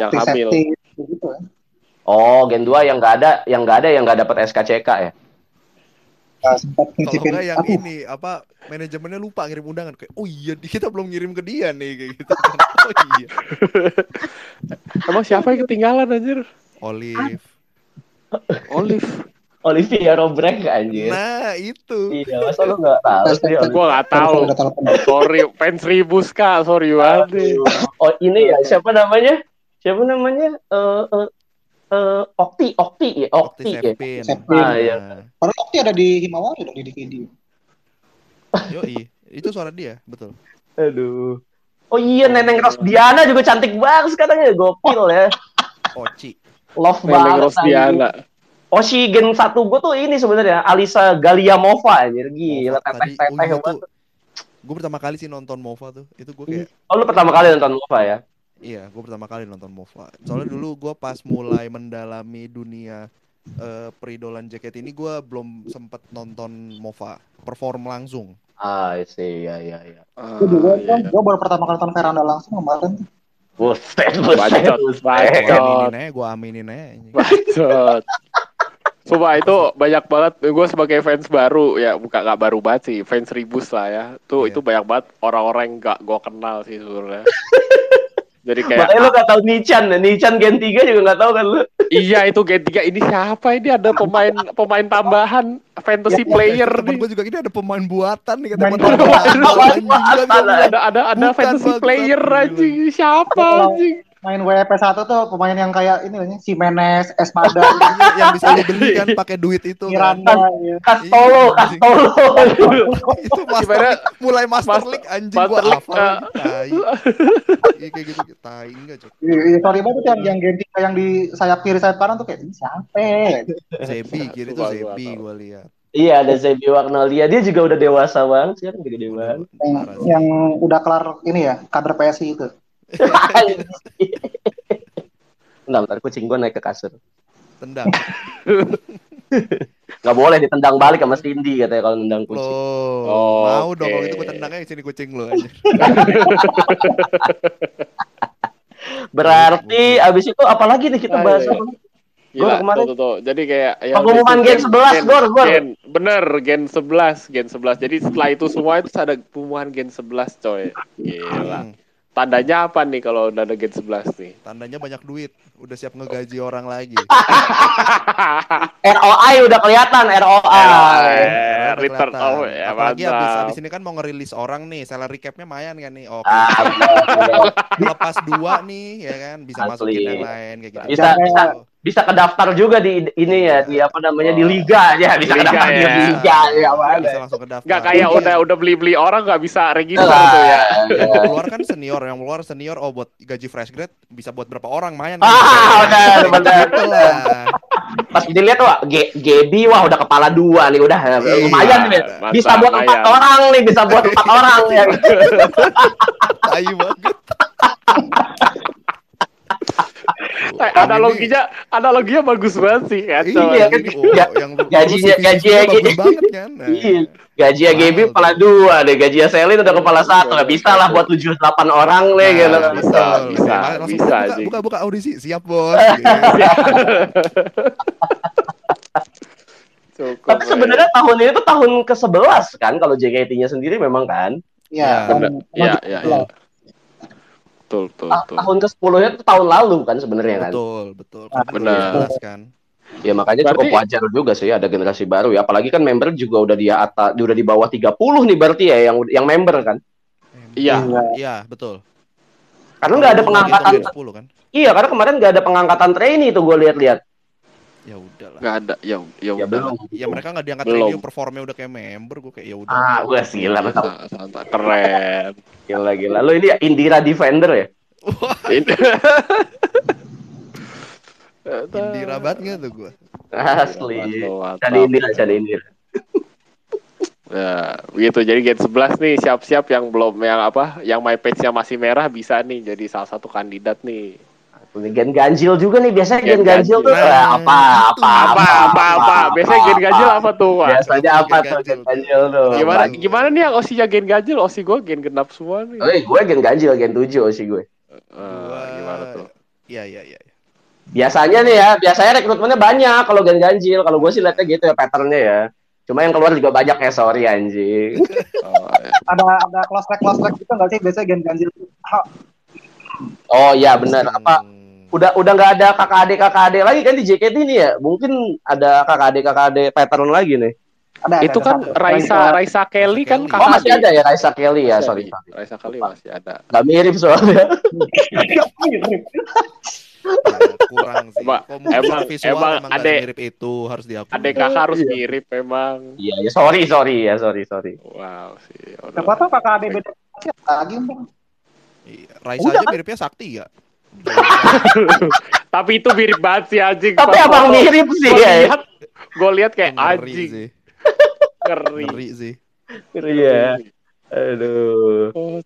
yang hamil. gitu ya. Oh, Gen 2 yang nggak ada, yang nggak ada yang nggak dapat SKCK ya. Nggak sempat Kalau ngicipin. nggak yang ini apa manajemennya lupa ngirim undangan kayak oh iya kita belum ngirim ke dia nih kayak gitu kan. Oh iya. Emang siapa yang ketinggalan anjir? Olive. Olive. Olivia Robrek anjir. Nah, itu. Iya, masa lu nggak tahu sih? Gua nggak tahu. Sorry, fans ribus kak, sorry banget. Oh ini ya siapa namanya? Siapa namanya? Eh eh eh, Okti, Okti ya, Okti Okti ya. Sepin. Sepin. Ah, iya. Padahal Okti ada di Himawari dong di DVD. Yoi, itu suara dia, betul. Aduh. Oh iya, Neneng Rosdiana juga cantik banget katanya, gokil ya. Oci. Love Neneng banget. Rosdiana. Si Gen 1 gue tuh ini sebenarnya Alisa Galiamova gila Mova teteh oh teteh iya banget. tuh. Gue pertama kali sih nonton Mova tuh. Itu gue kayak Oh lu pertama kali nonton Mova ya? Iya, gue pertama kali nonton MOVA. Soalnya dulu gue pas mulai mendalami dunia eh, peridolan jaket ini, gue belum sempet nonton MOVA perform langsung. Ah, sih, ya, ya, ya. Ah, Gue juga iya, kan, iya. gue baru pertama kali nonton Veranda langsung kemarin tuh. Buset, buset, buset. Gue aminin aja, gue aminin aja. Bacot. Sumpah itu banyak banget. Gue sebagai fans baru ya bukan nggak baru banget sih fans ribus lah ya. Tuh Iya. itu banyak banget orang-orang yang nggak gue kenal sih sebenarnya. Jadi kayak Makanya lu gak tau Nichan, ya? Nichan Gen 3 juga gak tau kan lu? iya itu Gen 3 ini siapa? Ini ada pemain pemain tambahan fantasy Ya, player Temen nih. gue juga ini ada pemain buatan nih katanya. Pemain buatan. ada ada ada fantasy player anjing. Siapa anjing Main WP1 tuh pemain yang kayak ini loh, Simenes, Espada, Iya, yang bisa lu beli kan pakai duit itu kan. Miranda, ya. Castolo, Iya, anjing. Castolo. itu master Gimana? League, mulai master, Master- league anjing Master gua hafal lagi tai. Iya kayak gitu tai enggak cok. Iya, iya, sorry banget tuh yang yang 3 yang di sayap kiri sayap kanan tuh kayak ini siapa? Zebi kiri tuh Zebi gua lihat. Iya, ada Zebi Wagnolia. Dia juga udah dewasa banget sih, kan gede banget. Yang, yang udah kelar ini ya, kader PSI itu. Bentar, bentar, kucing gue naik ke kasur. Tendang. Gak boleh ditendang balik sama Cindy katanya kalau nendang kucing. Loh, Oh, mau dong kalau itu gua tendang aja sini kucing lu aja. Berarti abis itu apalagi nih kita bahas apa? Gila, kemarin- tuh, tuh, tuh. Jadi kayak yang Pengumuman Gen 11, Gor, Gor. Gen, bener, Gen 11, Gen 11. Jadi setelah itu semua itu ada pengumuman Gen 11, coy. Gila. Hmm. Tandanya apa nih kalau udah ada Gen 11 nih? Tandanya banyak duit, udah siap ngegaji orang lagi. ROI udah kelihatan ROI. Udah return kelihatan. of ya Apalagi abis, abis ini kan mau ngerilis orang nih, salary cap-nya mayan kan nih. Oke, Ah, bener, bener. lepas dua nih, ya kan, bisa Asli. masukin yang lain kayak gitu. Bisa- bisa- bisa kedaftar juga di ini ya di apa namanya di liga ya bisa Liga kedaftar di ya. liga ya mana Bisa langsung ke daftar. Nggak kayak Iya. udah udah beli-beli orang nggak bisa register Lah, tuh ya. Yang ya. keluar kan senior, yang keluar senior oh buat gaji fresh grade bisa buat berapa orang mayan. Ah, benar, benar. Gitu lah. pas dilihat wah G Gebi wah udah kepala dua nih udah Iya, lumayan nih mantap, bisa buat empat orang nih bisa buat empat orang ya Tai banget. Eh, analoginya analoginya bagus banget sih kacau. Iya, kan? Oh, Ya, yang gajinya- gajinya bagus gitu. banget kan. Nah, Iya. gaji Gebi Mahal kepala dua deh gaji Selin udah kepala satu nggak bisa lah buat tujuh delapan orang nih Nah, gitu bisa, bisa, Ya, langsung bisa, buka, buka, buka audisi, siap bos. Gitu. Cukup, tapi sebenarnya tahun ini tuh tahun ke 11 kan kalau JKT-nya sendiri memang kan Ya, Iya. Iya, iya, iya. Betul, betul, Ta- betul. tahun ke 10 nya tuh tahun lalu kan sebenarnya kan Betul, betul. Ah, benar. Kan. Ya makanya cukup Berarti- wajar juga sih ada generasi baru ya. Apalagi kan member juga udah di atas udah di bawah 30 nih berarti ya yang yang member kan. Iya. Iya, betul. Karena nggak ada pengangkatan. gitu, 10 kan. Iya, karena kemarin nggak ada pengangkatan trainee tuh gue lihat-lihat. Ya udahlah. Nggak ada. Ya, ya, Ya udah. belum. Ya mereka nggak diangkat Belum. radio performnya udah kayak member gue kayak ya udah. Ah, gue gila, santai. Keren. gila gila. Lo ini Indira Defender ya? Indira banget nggak tuh gue. Asli. Cari Indira, cari Indira. Ya, begitu. Jadi Gen 11 nih siap-siap yang belum yang apa, yang my page-nya masih merah bisa nih jadi salah satu kandidat nih. Gen ganjil juga nih biasanya Gen gen ganjil tuh ganjil. eh, apa apa Apa apa apa? Biasanya Gen ganjil apa tuh, Pak? Biasanya apa tuh gen ganjil tuh? Gimana Apa? gimana nih yang Osinya Gen ganjil, Osi gue Gen genap semua nih. Eh, gue gen ganjil, gen 7 sih gue. Eh, gimana tuh? Iya, iya, iya. Biasanya nih ya, biasanya rekrutmennya banyak kalau gen ganjil. Kalau gue sih lihatnya gitu ya patternnya ya. Cuma yang keluar juga banyak ya, sorry anjing. Oh, ya. ada ada close track close track gitu nggak sih biasanya gen ganjil Ah, Oh iya benar. Apa Hmm. Udah udah nggak ada kakak adik kakak adik lagi kan di JKT ini ya? Mungkin ada kakak adik kakak adik pattern lagi nih. ada, ada, Itu ada kan satu. Raisa Raisa Kelly kan Kelly. Oh kakak masih adik. ada ya Raisa Kelly ya, Masih sorry. ada. Raisa Kelly masih ada. Gak mirip soalnya. Ya, kurang sih. Emang- emang- visual emang emang nggak adek- mirip itu harus diakui. Adek kakak harus mirip memang. Iya ya sorry sorry ya sorry sorry. Wow sih. siapa tahu kakak adik beda lagi bang Iya, Raisa Udah, aja miripnya Sakti ya. Tapi itu mirip banget sih anjing. Tapi Pas abang mirip sih Gue ya. lihat, gue lihat kayak Ngeri anjing sih. ngeri. Ngeri sih. Iya. Aduh. Oh,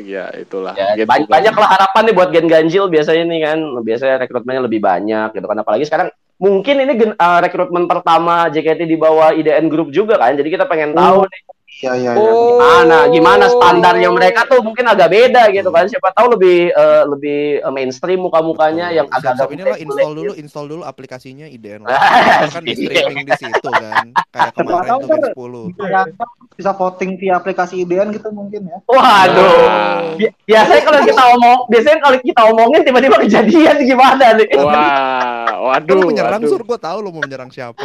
ya itulah. Ya, Gen banyak, 11. banyak lah harapan nih buat gen ganjil biasanya nih kan. Biasanya rekrutmennya lebih banyak gitu kan. Apalagi sekarang mungkin ini gen- eh, rekrutmen pertama JKT di bawah IDN Group juga kan. Jadi kita pengen tahu nih iya iya iya Oh. gimana gimana standarnya mereka tuh mungkin agak beda gitu kan. Siapa tahu lebih eh, lebih eh, mainstream muka-mukanya yang agak Siap-siap agak inilah bule-bule install dulu, gitu. install dulu aplikasinya IDN. Ah, kan di iya. streaming di situ kan. Kayak kemarin tuh ntar 10. bisa bisa voting via aplikasi IDN gitu mungkin ya Waduh. Biasanya kalau kita omong, biasanya kalau kita omongin tiba-tiba kejadian gimana nih? Wah, Lu waduh. menyerang waduh. sur, gue tahu lu mau menyerang siapa.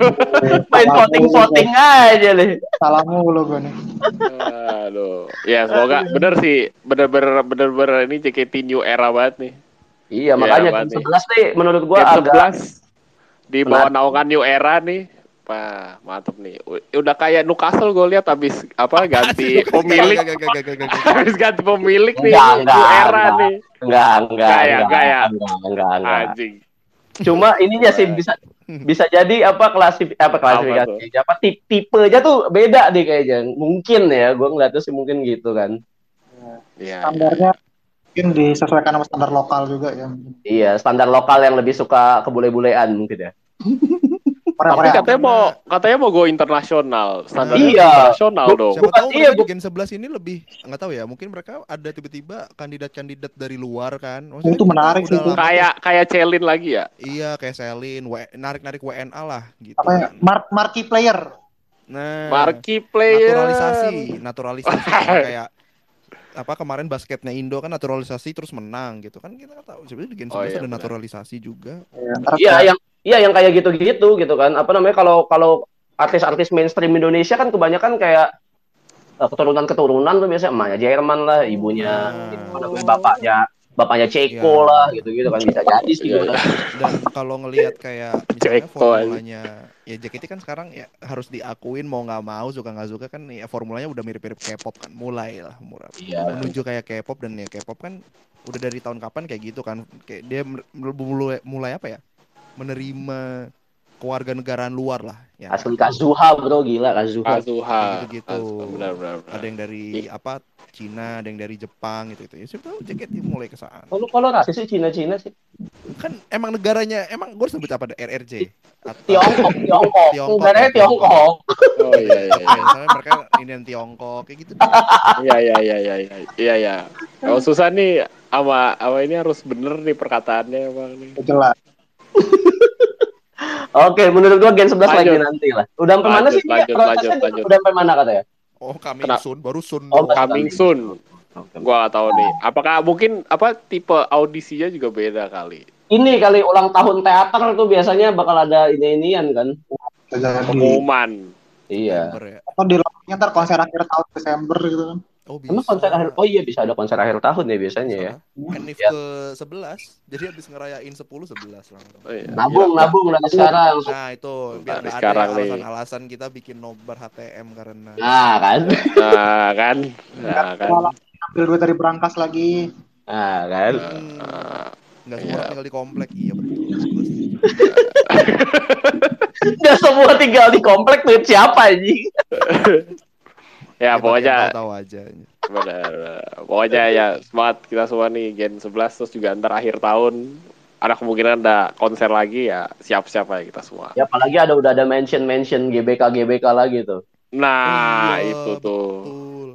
Main voting-voting aja nih. salah mulu gue nih Aduh. Ya semoga bener sih, bener-bener bener-bener ini JKT new era banget nih. Iya, makanya nih? 11 nih menurut gua Gen agak 11 di bawah naungan new era nih. Wah, mantep nih. Udah kayak Newcastle gue lihat habis apa ganti pemilik, habis ganti pemilik nih Enggak, new enggak, era enggak. nih. enggak enggak Enggak ya, enggak enggak ya? enggak enggak enggak. Anjing. Cuma ininya sih bisa bisa jadi apa klasif apa klasifikasi apa, tip tipe aja tuh beda deh kayaknya. Mungkin ya, gua ngeliatnya sih mungkin gitu kan. Iya. standarnya mungkin disesuaikan sama standar lokal juga ya Iya, standar lokal yang lebih suka kebule-bulean mungkin ya. Tapi Korea-Korea katanya mau katanya mau go internasional, standar Iya. internasional Bu- dong. Siapa Bukan, tahu iya, di Gen 11 ini lebih nggak tahu ya, mungkin mereka ada tiba-tiba kandidat-kandidat dari luar kan. Maksudnya Itu menarik sih itu. Kayak kayak Celin lagi ya. iya kayak Selin, W- narik-narik WNA lah gitu. apa ya kan. mark marquee player Nah, Marquee player. naturalisasi, naturalisasi kayak apa kemarin basketnya Indo kan naturalisasi terus menang gitu kan kita nggak tahu sebenarnya di Gen 11 Oh, iya, ada benar. naturalisasi juga. Ya, Iya, kayak- yang iya yang kayak gitu-gitu gitu kan. Apa namanya kalau kalau artis-artis mainstream Indonesia kan kebanyakan kayak eh, keturunan-keturunan tuh biasanya emaknya Jerman lah, ibunya Nah. apa namanya bapaknya bapaknya Ceko Iya. lah gitu-gitu kan bisa jadi sih. Rasa. Dan kalau ngelihat kayak misalnya Ceko formulanya ya JKT kan sekarang ya harus diakuin mau nggak mau suka nggak suka kan ya formulanya udah mirip-mirip K-pop kan mulai lah murah Iya. menuju kayak K-pop dan ya K-pop kan udah dari tahun kapan kayak gitu kan kayak dia mulai mulai apa ya menerima kewarganegaraan luar lah ya Asli Kazuha bro gila Kazuha. Kazuha. Gitu-gitu. Benar, benar, benar. ada yang dari apa Cina ada yang dari Jepang gitu gitu ya siapa tahu JKT mulai ke sana Kalau kalau rasis sih Cina-Cina sih. kan emang negaranya emang gue sebut apa RRJ atau Tiongkok, Tiongkok. Tiongkok, Negaranya ya, Tiongkok. Oh iya iya. Ya, misalnya mereka Indian Tiongkok kayak gitu. Iya iya iya iya iya iya iya. Kalau susah nih sama sama ini harus bener nih perkataannya bang nih. jelas. Oke, menurut gua Gen 11 lagi Lanjut. nanti lah. Udah sampai mana sih? lanjut, Prosesnya lanjut, udah- lanjut. Udah sampai mana katanya? Oh coming Kenapa? soon baru soon Oh. Coming soon. Gua gak tahu nih. Apakah mungkin apa tipe audisinya juga beda kali? Ini kali ulang tahun teater tuh biasanya bakal ada ini-inian kan. Pengumuman. Iya. Ya. Atau di ntar konser akhir tahun Desember gitu kan. Oh bisa. Emang konser akhir Oh iya bisa ada konser akhir tahun ya biasanya ya. Enif Ya. ke 11 Jadi habis ngerayain 10 11 langsung. Oh, iya. Nabung, nabung dari sekarang. Nah itu biar nggak ada ya alasan-alasan kita bikin nobar HTM karena Nah kan. Nah kan, nah kan. Ambil duit dari berangkas lagi. Nah kan. Nah, nggak semua orang tinggal di komplek. Iya betul. Udah semua tinggal di komplek duit siapa anjing? ya pokoknya tahu aja. benar. Pokoknya ya semangat kita semua nih Gen 11 terus juga ntar akhir tahun ada kemungkinan ada konser lagi ya siap-siap aja kita semua. Ya apalagi ada udah ada mention mention GBK GBK lagi tuh. Nah, Iya, itu tuh. Betul.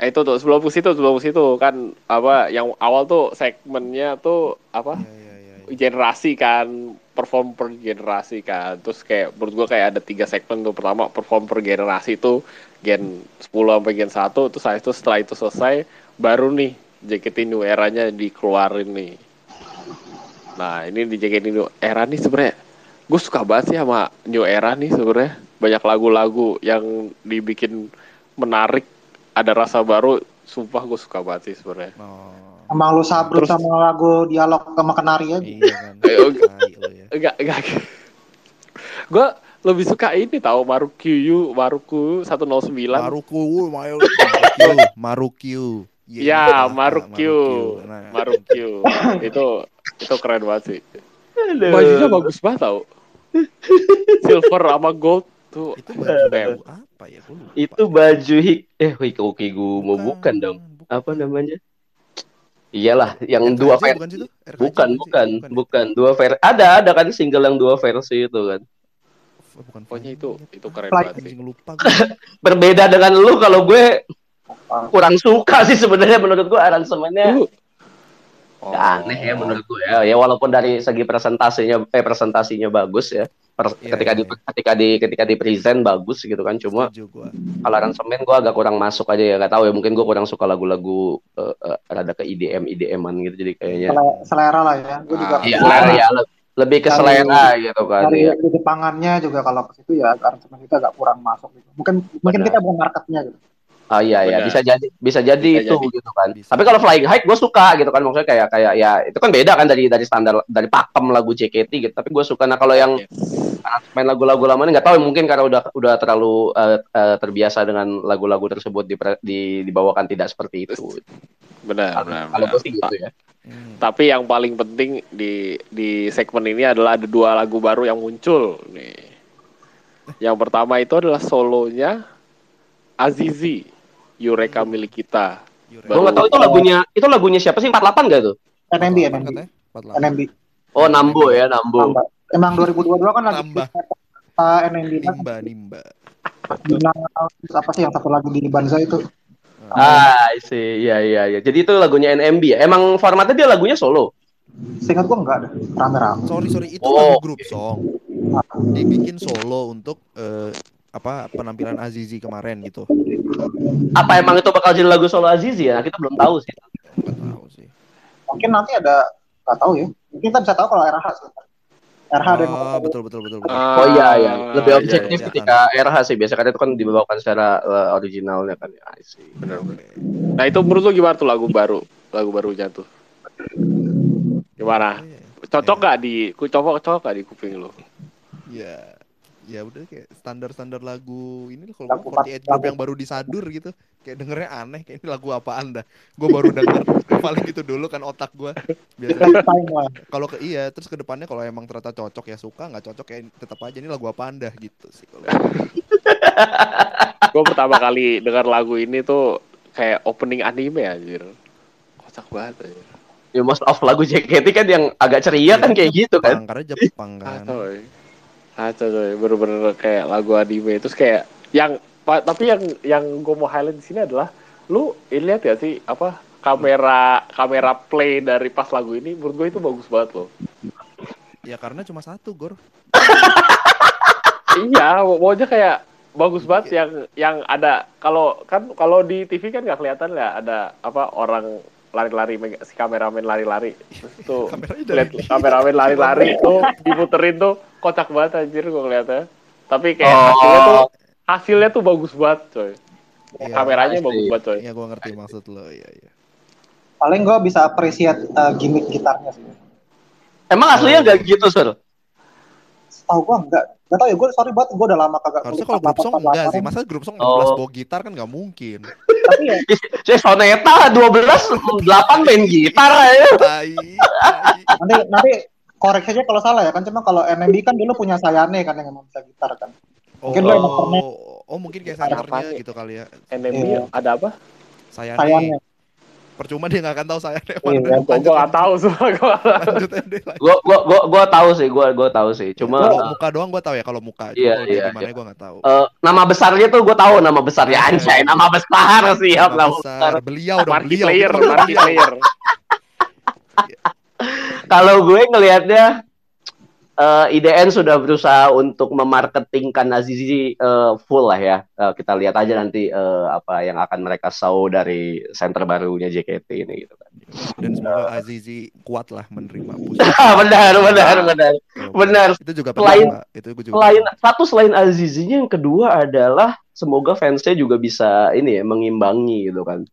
Eh, itu tuh sebelum ke situ sebelum ke situ kan apa yang awal tuh segmennya tuh apa Iya iya iya. iya. generasi kan perform per generasi kan. Terus kayak menurut gua kayak ada tiga segmen tuh. Pertama perform per generasi itu gen 10 sampai gen 1 terus habis itu setelah itu selesai baru nih JKT New Era-nya dikeluarin nih. Nah ini di JKT New Era nih sebenarnya. Gue suka banget sih sama New Era nih sebenarnya. Banyak lagu-lagu yang dibikin menarik ada rasa baru. Sumpah gue suka banget sih sebenarnya. Oh. Emang lu sabrut Terus- sama lagu dialog sama kenari aja. Iya kan. Eh, oke. Lu ya. enggak enggak gue lebih suka ini tahu Marukyu Maruku 109 Maruku, Mayo, Marukyu, Marukyu. Iya, ya itu apa, Marukyu Nah, Marukyu itu itu keren banget sih bajunya bagus banget tau silver sama gold tuh itu baju apa ya? Itu baju hik eh Hiko Kigumo bukan dong. Apa namanya? Iyalah, yang RKJ dua versi. bukan situ? RKJ Bukan, sih? bukan, ya? bukan. Dua versi. Ada, ada kan single yang dua versi itu kan. bukan pokoknya itu itu keren Fly. banget sih lupa. Berbeda dengan lu kalau gue kurang suka sih sebenarnya menurut gue aransemennya Lu- Oh. ya aneh ya menurut gue ya. Ya walaupun dari segi presentasinya eh presentasinya bagus ya. Per- Iya, ketika iya, di iya. ketika di ketika di present bagus gitu kan. Cuma kalau aransemen gue agak kurang masuk aja ya. Gak tahu ya mungkin gue kurang suka lagu-lagu eh, eh, rada ke IDM IDM-an gitu jadi kayaknya. Sele- Selera lah ya. Gue juga Ah, Iya, Selera. ya, le- lebih ke Dari- selera gitu kan. dari ya. di Jepangannya juga kalau ke situ ya aransemen kita agak kurang masuk gitu. Mungkin mungkin Benar. kita bukan marketnya gitu. Oh iya ya, Benar. bisa jadi bisa jadi Bisa itu jadi. gitu kan. Bisa. Tapi kalau Flying High gue suka gitu kan maksudnya kayak kayak ya itu kan beda kan dari dari standar dari pakem lagu JKT gitu. Tapi gue suka nah kalau yang Yes. main lagu-lagu lama ini nggak tahu mungkin karena udah udah terlalu eh, eh, terbiasa dengan lagu-lagu tersebut di, di dibawakan tidak seperti itu. benar benar, Kalau benar. gue sih gitu ya. Hmm. tapi yang paling penting di di segmen ini adalah ada dua lagu baru yang muncul nih yang pertama itu adalah solonya Azizi Yureka milik kita. Gue nggak tahu itu lagunya itu lagunya siapa sih 48 gak tuh? NMB Apa NMB katanya? 48. NMB. Oh Nambo ya Nambo. Emang 2022 kan lagi Tambah. uh, NMB Nimba, nimba. Bina, apa sih yang satu lagi di Banza itu? Ah, sih, iya iya iya. Jadi itu lagunya NMB ya. Emang formatnya dia lagunya solo. Seingat gua enggak ada rame-rame. Sorry sorry itu Oh, lagu grup song. Dibikin solo untuk eh, apa penampilan Azizi kemarin gitu. Apa emang itu bakal jadi lagu solo Azizi ya? Kita belum tahu sih. Nggak tahu sih. Mungkin nanti ada nggak tahu ya. Mungkin kita bisa tahu kalau RH sih. RH ada yang Oh, betul betul betul betul. Oh iya ya, lebih iya, objektif iya. ketika RH sih. Biasa kan itu kan dibawakan secara eh, originalnya kan. Ya, I see. Bener, bener. Nah itu menurut lu gimana tuh lagu baru? Lagu barunya tuh. Gimana? Iya. Cocok gak di, ku cocok cocok gak di kuping lu? Ya, ya udah kayak standar-standar lagu ini kalau Lagu gua 48 Group yang baru disadur gitu. Kayak dengernya aneh, kayak ini lagu apaan dah. Gue baru denger paling gitu dulu kan otak gue. Biasanya kalau ke iya terus ke depannya kalau emang ternyata cocok ya suka, nggak cocok ya tetap aja ini lagu apaan dah gitu sih kalau. Gue pertama kali dengar lagu ini tuh kayak opening anime anjir. Kocak banget anjir. Ya, most of lagu JKT kan yang agak ceria kan kayak gitu kan. Karena Jepang kan. Kacau coy. Kacau coy. Bener-bener kayak lagu anime. Terus kayak yang tapi yang yang gue mau highlight di sini adalah lu ini lihat ya sih apa kamera kamera play dari pas lagu ini menurut gue itu bagus banget loh. Ya karena cuma satu gor. iya, pokoknya kayak bagus banget yang yang ada kalau kan kalau di TV kan nggak kelihatan ya ada apa orang lari-lari si kameramen lari-lari tuh lihat kameramen lari-lari tuh diputerin tuh kocak banget anjir gue ngeliatnya tapi kayak hasilnya tuh Oh, hasilnya tuh bagus banget coy Iya, kameranya pasti. bagus banget coy Iya gue ngerti maksud lo, iya iya. Paling gue bisa appreciate uh, gimmick gitarnya sih. emang aslinya gak gitu, Sur? Tahu gue enggak. Enggak tahu ya gue sorry banget gue udah lama kagak Harusnya kalau grup song enggak sih. Masa grup song Oh. 16 bawa gitar kan nggak mungkin. Tapi ya Saya soneta 12 8 main gitar. Tai. tai. nanti nanti koreksi aja kalau salah ya kan cuma kalau NMB kan dulu punya Sayane kan yang emang bisa gitar kan. Mungkin lo emang pernah- Oh, oh mungkin kayak Ada senternya apaan ya? gitu kali ya. NMB Iya. ada apa Saya Sayane. Percuma dia nggak akan tahu saya Iya, gue gue nggak tahu semua gue Lanjut deh. gua gua gua tahu sih, gua gua tahu sih. Cuma Kalau eh, muka doang gue tahu ya kalau muka. Iya, iya, gimana iya. gue nggak tahu. eh, nama besarnya tuh gua tahu nama besarnya Iya, Anjay, iya. nama besar siap Nama nama besar. Beliau dong, beliau. player player Kalau gue ngelihatnya eh, IDN sudah berusaha untuk memarketingkan Azizi eh, full lah ya. Eh, kita lihat aja nanti eh, apa yang akan mereka show dari center barunya JKT ini gitu kan. Dan semoga Azizi kuat lah menerima push. benar, benar, benar. Benar. Itu juga Selain-. Itu juga. Selain satu selain Azizinya yang kedua adalah semoga fansnya juga bisa ini ya mengimbangi gitu kan.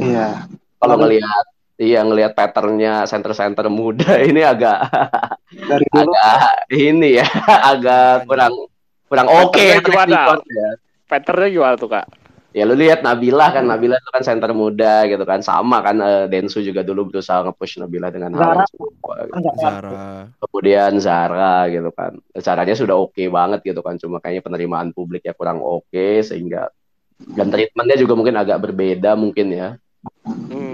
Iya. Kalau ngelihat iya ngelihat patternnya center-center muda ini agak Dari dulu agak ini ya agak kurang kurang oke gimana? record ya. patternnya gimana tuh kak Ya lu lihat Nabila kan Nabila itu kan center muda gitu kan sama kan eh, Densu juga dulu berusaha nge-push Nabila dengan hal yang Zara. gitu. Zara. Kemudian Zara gitu kan. Caranya sudah oke banget gitu kan cuma kayaknya penerimaan publik ya kurang oke sehingga dan treatmentnya juga mungkin agak berbeda mungkin ya.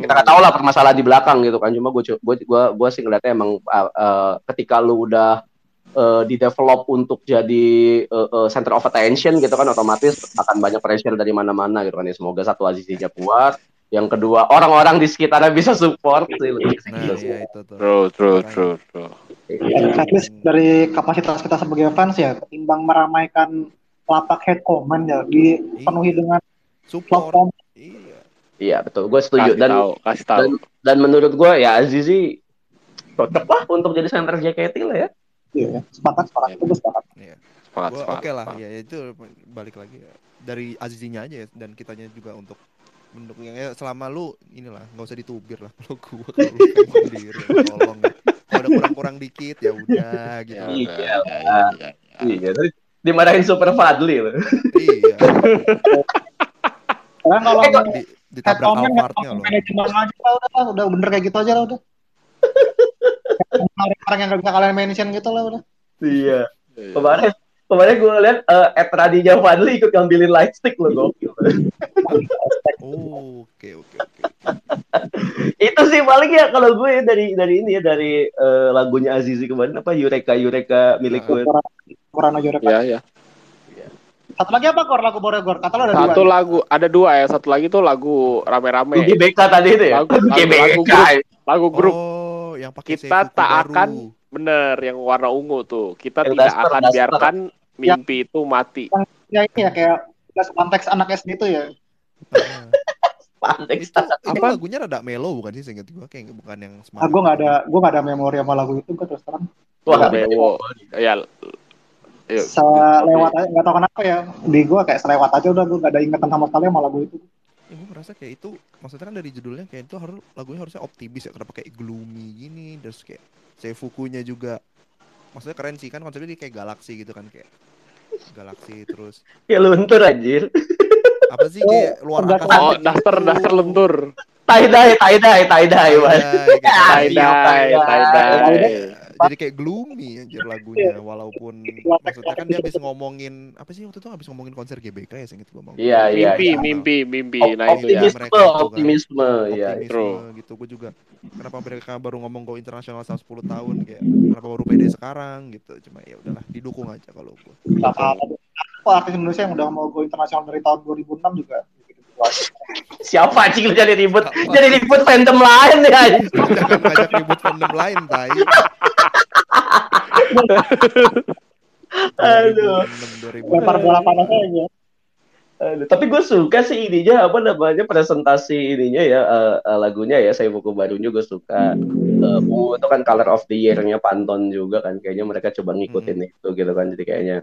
Kita nggak tahu lah permasalahan di belakang gitu kan cuma gue gue gue gue sih ngeliatnya emang uh, uh, ketika lu udah uh, di develop untuk jadi uh, uh, center of attention gitu kan otomatis akan banyak pressure dari mana-mana gitu kan ya semoga satu Azizinya kuat yang kedua orang-orang di sekitarnya bisa support sih Nah, iya itu tuh. true true true true at least dari kapasitas kita sebagai fans ya ketimbang meramaikan lapak head comment ya dipenuhi Iya. dengan Support. Iya. Iya betul gue setuju kasih dan tahu kasih tahu dan dan menurut gue ya Azizi cocok lah untuk jadi center JKT lah ya Iya, sepakat sepakat gue sepakat. Iya. semangat Gua semangat oke lah, semangat. ya itu balik lagi ya. dari Azizinya aja ya, dan kitanya juga untuk mendukung ya selama lu inilah nggak usah ditubir lah kalau gua kalau lu pengen sendiri ya, tolong ya. Kalau ada kurang-kurang dikit ya udah gitu. Ya, Iya. ya, ya, ya, ya. iya dimarahin super Fadli loh Iya. Karena kalau Eh, ditabrak head Alphardnya loh. manajemen aja lah udah, udah bener kayak gitu aja lah udah. Orang-orang yang gak bisa kalian mention gitu lah udah. iya Iya. kemarin kemarin gue lihat uh, app radinya Fadli ikut ngambilin lightstick loh Oh, oke oke oke. itu sih paling ya kalau gue ya dari dari ini ya dari eh, lagunya Azizi kemarin apa Eureka Eureka milik Ah. gue Kurang aja udah. ya ya Satu lagi apa kor lagu Boregor? Kata lo ada satu dua. lagu ada dua ya satu lagi tuh lagu rame-rame GBK tadi itu ya Lagu- lagu- lagu grup. lagu grup Oh, yang pakai Kita tak baru. akan bener yang warna ungu tuh kita Yang tidak daster, akan daster. biarkan mimpi itu mati Ya ini ya kayak konteks anak SD itu ya. Itu itu lagunya rada melo bukan sih seinget gue kayak bukan yang Ah, semangat. gue nggak ada gue nggak ada memori sama lagu itu gue terus terang. Wah, Bewo. Ya. Selewat aja nggak tahu kenapa ya di gue kayak selewat aja udah gue nggak ada ingatan sama sekali sama lagu itu. Ya, gue merasa kayak itu maksudnya kan dari judulnya kayak itu harus lagunya harusnya optimis ya kenapa kayak gloomy gini terus kayak Seifukunya juga maksudnya keren sih kan konsepnya dia kayak galaksi gitu kan kayak galaksi terus Ya luntur anjir. apa sih Oh, kayak luar enggak angkasa Oh, gitu. daster daster lentur. tie dye, tie dye, tie dye, Ah, Iya, iya. jadi kayak gloomy anjir lagunya walaupun maksudnya kan dia habis ngomongin apa sih waktu itu habis ngomongin konser GBK ya seinget gua mau Iya, iya. Mimpi, iya. mimpi, mimpi. Nah itu ya. optimisme, mereka itu kan. optimisme, ya. optimisme true. gitu gue juga kenapa mereka baru ngomong go internasional selama 10 tahun kayak kenapa baru pede sekarang gitu cuma ya udahlah didukung aja kalau gue. Apa artis Indonesia yang udah mau go internasional dari tahun 2006 juga. Siapa anjing jadi ribut? Siapa? Jadi ribut fandom lain ya. jangan ribut fandom lain tai Aduh. 2006, 2000. Lempar bola panas aja. Aduh, tapi gue suka sih ininya apa namanya presentasi ininya ya eh, eh, lagunya ya saya buku barunya gue suka Bu, itu kan color of the year-nya Panton juga kan kayaknya mereka coba ngikutin itu gitu kan jadi kayaknya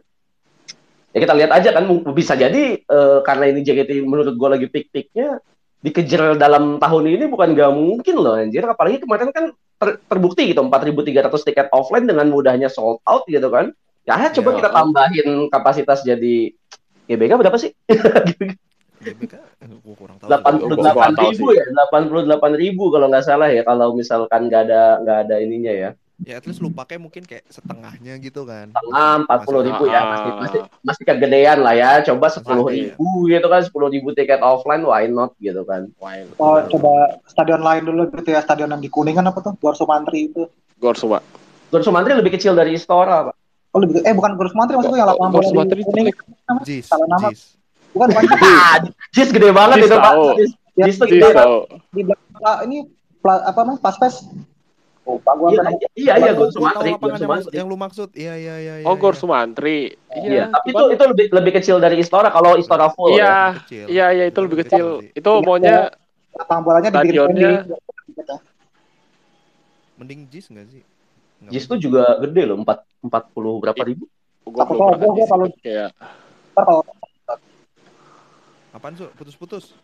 ya kita lihat aja kan bisa jadi eh, karena ini JKT menurut gue lagi pik-piknya dikejar dalam tahun ini bukan gak mungkin loh anjir apalagi kemarin kan ter- terbukti gitu 4.300 tiket offline dengan mudahnya sold out gitu kan ya coba Ya. kita tambahin kapasitas jadi GBK berapa sih? GBK gua kurang tahu delapan puluh delapan ribu ya delapan puluh delapan ribu kalau nggak salah ya kalau misalkan nggak ada nggak ada ininya ya ya at least lu pakai mungkin kayak setengahnya gitu kan tengah empat puluh ribu ya masih masih masih kegedean lah ya coba sepuluh ribu gitu kan sepuluh ribu tiket offline why not gitu kan Wine. Oh, coba stadion lain dulu gitu ya, stadion yang di Kuningan apa tuh? Gor Sumantri itu. Gor Suma. Gor Sumantri lebih kecil dari Istora pak Oh, lebih eh bukan Gor Sumantri maksudnya yang lapangan Gor bola Sumantri di Kuningan. Jis Salah nama. Jis Bukan bukan ah Jis gede banget Jis itu pak tahu. Jis, Ya, Jis tuh di gede Jis banget tahu. di belakang ah, ini pla- apa namanya? Pas-pas. Oh, Pak gua iya kan iya iya Gor Gua tahu Sumantri Gor lapangan yang, lu- Sumantri. yang lu maksud. Iya iya iya Oh, iya, Gor iya. Sumantri. iya tapi itu itu lebih lebih kecil dari Istora kalau Istora full ya. Iya, Kecil. iya, iya itu lebih kecil. Itu Iya, maunya lapangan bolanya dibikin mending Jis enggak sih? Nggak Jis tuh juga gede loh empat empat puluh berapa ribu? Gua Takut roboh gua kalau- kayak apaan su? Putus-putus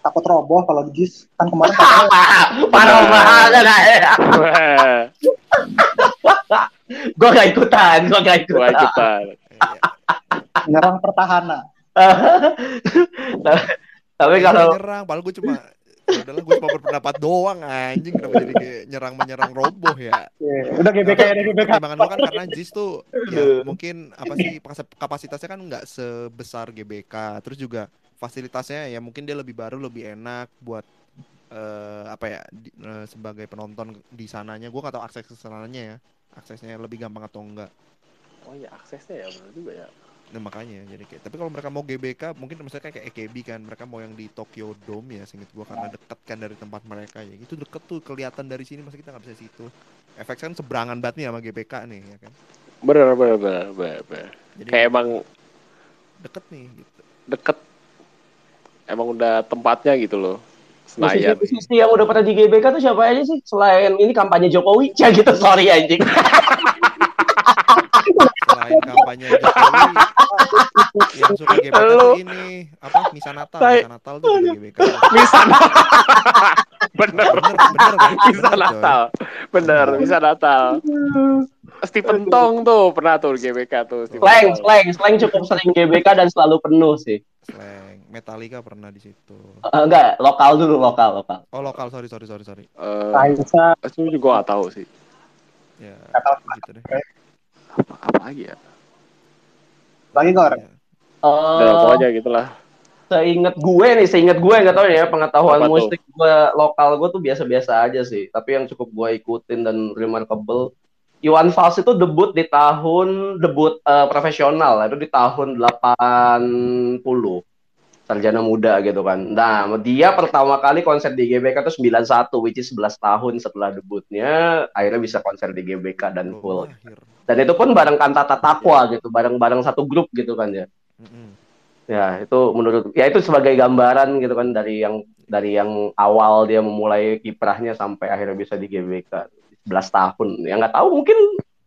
takut roboh kalau di JIS kan kemarin parah banget ya gue gak ikutan gue gak gua ikutan ikutan. Iya. menyerang pertahanan. tapi Iya, kalau nyerang, padahal gue cuma ya udahlah gue cuma berpendapat doang anjing kenapa jadi kayak nyerang menyerang roboh ya Iya, udah GBK ya, GBK. pertimbangan gue kan karena JIS tuh ya mungkin apa sih pas- kapasitasnya kan nggak sebesar GBK terus juga fasilitasnya ya mungkin dia lebih baru lebih enak buat eh, apa ya di- eh, sebagai penonton di sananya gue nggak tahu akses ke sananya ya aksesnya lebih gampang atau enggak Oh iya, aksesnya ya benar juga ya. Nah makanya jadi kayak tapi kalau mereka mau GBK mungkin misalnya kayak EKB kan mereka mau yang di Tokyo Dome ya singkat gua karena deket kan dari tempat mereka ya itu deket tuh kelihatan dari sini masa kita nggak bisa situ efek kan seberangan banget nih sama GBK nih ya kan Bener, bener, bener, bener, bener. jadi Kayak emang deket nih gitu deket. Emang udah tempatnya gitu loh. Senayan. musisi-musisi yang udah pernah di GBK tuh siapa aja sih selain ini kampanye Jokowi ya gitu sorry anjing selain kampanye Jokowi yang suka GBK ini apa Misa Natal. Misa Natal tuh juga GBK Bisa bener. bener bener kan? Bisa Bener, coy. Natal. Bener, bisa Natal. Stephen Tong tuh pernah tuh GBK tuh. Stephen slang Tong. slang slang cukup sering GBK dan selalu penuh sih slang Metallica pernah di situ Eh, enggak lokal dulu lokal lokal oh lokal sorry sorry sorry sorry Eh, Raisa, itu juga gak tahu sih. ya gitu deh Apa, apa lagi ya? lagi Gor. Ya. Udah, Eh, pokoknya gitulah. seinget gue nih, seinget gue nggak tahu ya pengetahuan Apa tuh? musik gue lokal gue tuh biasa-biasa aja sih. Tapi yang cukup gue ikutin dan remarkable, Iwan Fals itu debut di tahun debut eh, profesional itu di tahun 80 sarjana muda gitu kan. Nah, dia pertama kali konser di GBK itu 91 which is 11 tahun setelah debutnya akhirnya bisa konser di GBK dan Belum full. Dan itu pun bareng Kantata Takwa gitu, bareng-bareng satu grup gitu kan ya. Ya, itu menurut ya itu sebagai gambaran gitu kan dari yang dari yang awal dia memulai kiprahnya sampai akhirnya bisa di GBK 11 tahun. Ya nggak tahu mungkin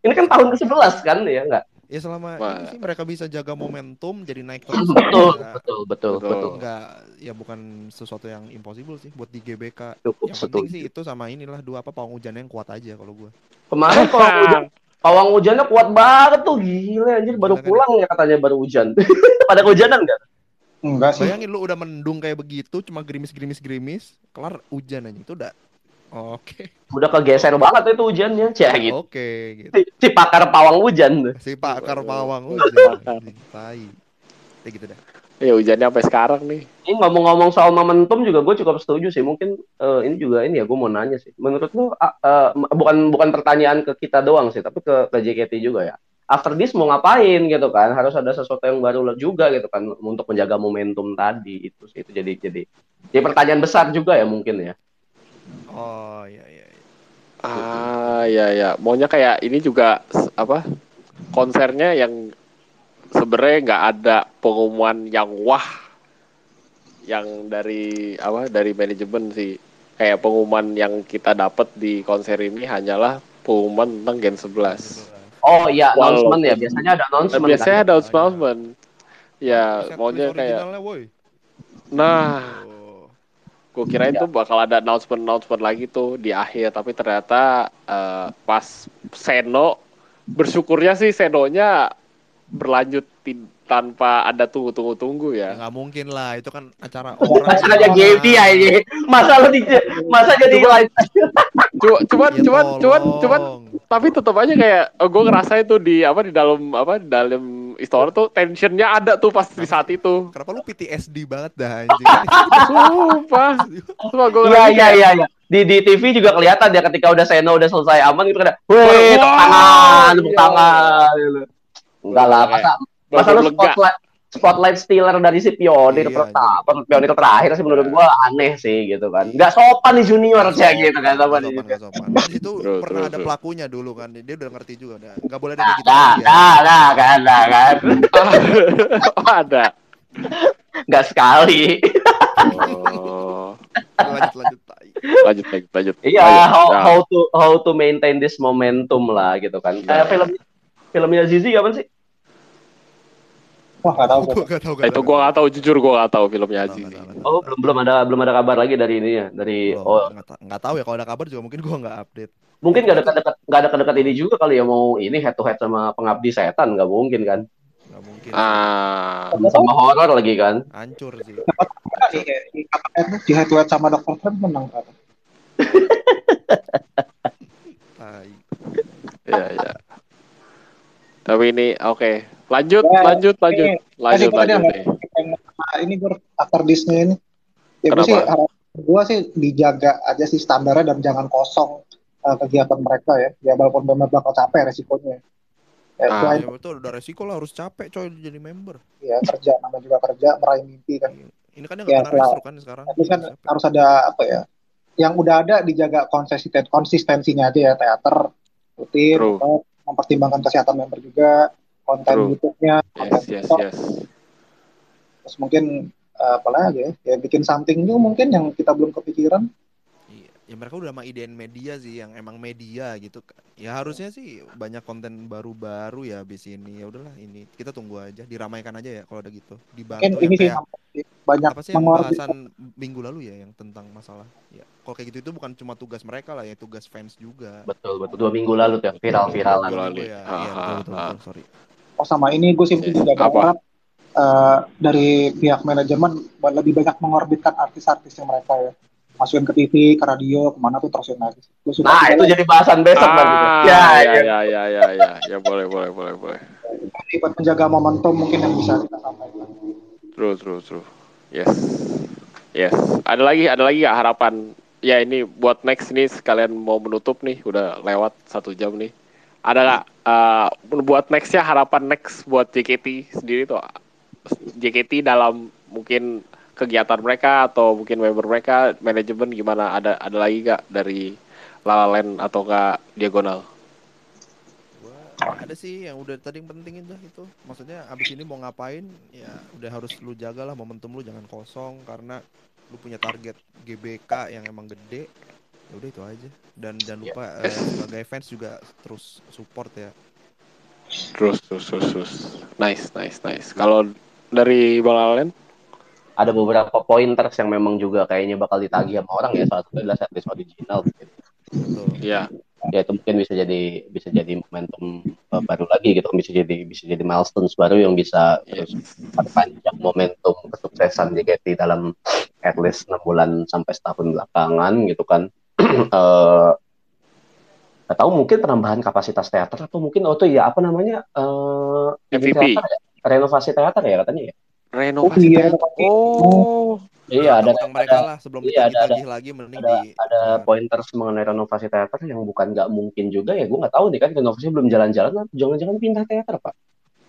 ini kan tahun ke-11 kan ya nggak? Ya selama Wah. ini sih mereka bisa jaga momentum jadi naik terus. Betul, Ya, betul, betul, Betul. betul. Enggak, ya bukan sesuatu yang impossible sih buat di GBK. Cukup Yang penting setuju. sih itu sama inilah dua apa pawang hujan yang kuat aja kalau gua. Kemarin pawang hujan, pawang hujannya kuat banget tuh gila anjir baru kan pulang ya katanya baru hujan. Pada kehujanan nggak? Enggak sih. Bayangin lu udah mendung kayak begitu cuma gerimis-gerimis-gerimis, kelar hujan aja itu udah oke. Udah kegeser banget itu hujannya. Cih gitu. Oke gitu. Si, si pakar pawang hujan. Si pakar pawang hujan. Tai. Kayak gitu dah. Ya hujannya sampai sekarang nih. Ini ngomong-ngomong soal momentum juga gue cukup setuju sih. Mungkin eh, ini juga ini ya gue mau nanya sih. Menurut lu ah, eh, bukan bukan pertanyaan ke kita doang sih, tapi ke, ke JKT juga ya. After this mau ngapain gitu kan? Harus ada sesuatu yang baru juga gitu kan untuk menjaga momentum tadi itu sih. Itu jadi jadi jadi pertanyaan besar juga ya mungkin ya. Oh iya iya. iya. Ah ya ya, maunya kayak ini juga apa konsernya yang sebenarnya nggak ada pengumuman yang wah yang dari apa dari manajemen sih kayak pengumuman yang kita dapat di konser ini hanyalah pengumuman tentang Gen 11. Oh iya announcement ya. Biasanya ada announcement Biasanya kan. ada announcement. Ya, Set maunya list kayak nah Oh. Gue kirain Ya. tuh bakal ada announcement-announcement lagi tuh di akhir, tapi ternyata eh, pas Seno bersyukurnya sih Senonya berlanjut tanpa ada tunggu-tunggu-tunggu Ya ya. nggak mungkin lah, itu kan acara orang. Masa aja ya ini. Masa lu di masa jadi live Cuma, cuman, Ya cuman, cuman, cuman, tapi tetap aja kayak gue ngerasa itu di apa di dalam apa di dalam store tuh tensionnya ada tuh pas di saat itu. Kenapa lu PTSD banget dah anjing? Sumpah, sumpah gue Iya iya iya iya. Di di TV juga kelihatan ya ketika udah Seno udah selesai aman gitu kan. Wih, tepuk tangan, tepuk iya. tangan gitu. Enggak lah, masa masa lu lega. spotlight spotlight stealer dari si pionir Iya, pertama, pionir terakhir sih menurut gua aneh sih gitu kan. Enggak sopan nih junior sih gitu kan sama Nggak sopan, nggak sopan. Di situ True, pernah true, ada pelakunya dulu kan. Dia udah ngerti juga udah. Nggak boleh ada kayak gitu. Nah, lagi, nah, nah, kan, nah, kan. Oh, ada. Enggak sekali. Oh, Lanjut lanjut. tai. lanjut lanjut lanjut. Iya, Lanjut. how, Nah. how to how to maintain this momentum lah gitu kan. Iya. Eh, film filmnya Zizi kapan sih? Wah, nggak tahu. Gua nggak tahu. Eh, itu gua gak tahu jujur gua gak tahu filmnya Aziz. Oh, belum belum ada belum ada kabar lagi dari ini ya, dari Belum, oh nggak tahu ya kalau ada kabar juga mungkin gua nggak update. mungkin nggak dekat-dekat nggak ada dekat ini juga kali ya mau ini head to head sama pengabdi setan nggak mungkin kan Nggak mungkin. Ah, sama horor lagi kan Hancur sih. Di, head to head sama Dr. Strange menang kan. Tai. iya iya. Tapi ini oke. Lanjut, Ya, lanjut, lanjut, ini- lanjut, ada lanjut nih. Nah, ini gue after Disney ini. Ya gue sih gue sih dijaga aja sih standarnya dan jangan kosong uh, kegiatan mereka ya. Ya walaupun memang bakal capek resikonya. Ya, Ah. selain Ya betul udah resiko lah harus capek coy jadi member. ya kerja namanya juga kerja meraih mimpi kan. Ini kan dia Ya, kan sekarang. Tapi kan Capek. harus ada apa ya? Yang udah ada dijaga konsisten konsistensinya aja ya teater rutin, mempertimbangkan kesehatan member juga, konten True. YouTube-nya, konten Yes, yes, TikTok, yes. terus mungkin uh, apa lagi ya? Ya bikin something new mungkin yang kita belum kepikiran. Iya, ya mereka udah sama idein media sih yang emang media gitu kan. Ya harusnya sih banyak konten baru-baru ya abis ini. Ya udahlah ini kita tunggu aja, diramaikan aja ya kalau ada gitu. Mungkin Dibantu ini yang sih kayak banyak apa sih yang bahasan minggu lalu ya yang tentang masalah ya kalau kayak gitu itu bukan cuma tugas mereka lah ya tugas fans juga betul betul dua minggu lalu tuh ya, viral viralan Minggu lalu. ya iya betul betul, betul sorry Oh sama ini gue sih juga Apa? berharap eh, dari pihak manajemen buat lebih banyak mengorbitkan artis-artis yang mereka ya masukin ke TV, ke radio, ke mana tuh terusin lagi. Suka nah itu jadi bahasan besok Ah, nanti tuh. ya ya, ya ya, ya, ya, ya, ya, boleh, boleh, boleh, boleh. jadi buat menjaga momentum mungkin yang bisa kita sampaikan. True, true, true. Yes, yes. Ada lagi, ada lagi nggak harapan? Ya ini buat next nih sekalian mau menutup nih, udah lewat satu jam nih. Ada nggak eh, buat nextnya harapan next buat JKT sendiri tuh? JKT dalam mungkin kegiatan mereka atau mungkin member mereka, manajemen gimana? Ada ada lagi nggak dari Lala Land atau nggak diagonal? ada sih yang udah tadi yang penting itu itu maksudnya abis ini mau ngapain ya udah harus lu jaga lah momentum lu jangan kosong karena lu punya target GBK yang emang gede ya udah itu aja dan jangan lupa eh, sebagai fans juga terus support ya Terus, terus, terus, terus. Nice, nice, nice. Kalau dari Bang Alen? Ada beberapa pointers yang memang juga kayaknya bakal ditagih sama orang ya. Salah satunya adalah setlist original. Gitu. betul Ya, Ya itu mungkin bisa jadi bisa jadi momentum uh, baru lagi gitu. Bisa jadi bisa jadi milestones baru yang bisa Iya. terus perpanjang momentum kesuksesan JKT dalam at least 6 bulan sampai setahun belakangan gitu kan. Eh nggak tahu mungkin penambahan kapasitas teater atau mungkin oh tuh ya apa namanya eh ini MVP. teater ya? renovasi teater ya katanya ya renovasi. Oh, iya, teater. Oh, iya ada Utang mereka lah sebelum iya, ada- ditagih lagi mending ada di ada nah, pointers mengenai renovasi teater yang bukan nggak mungkin juga ya gue nggak tahu nih kan renovasi belum jalan-jalan jangan-jangan pindah teater pak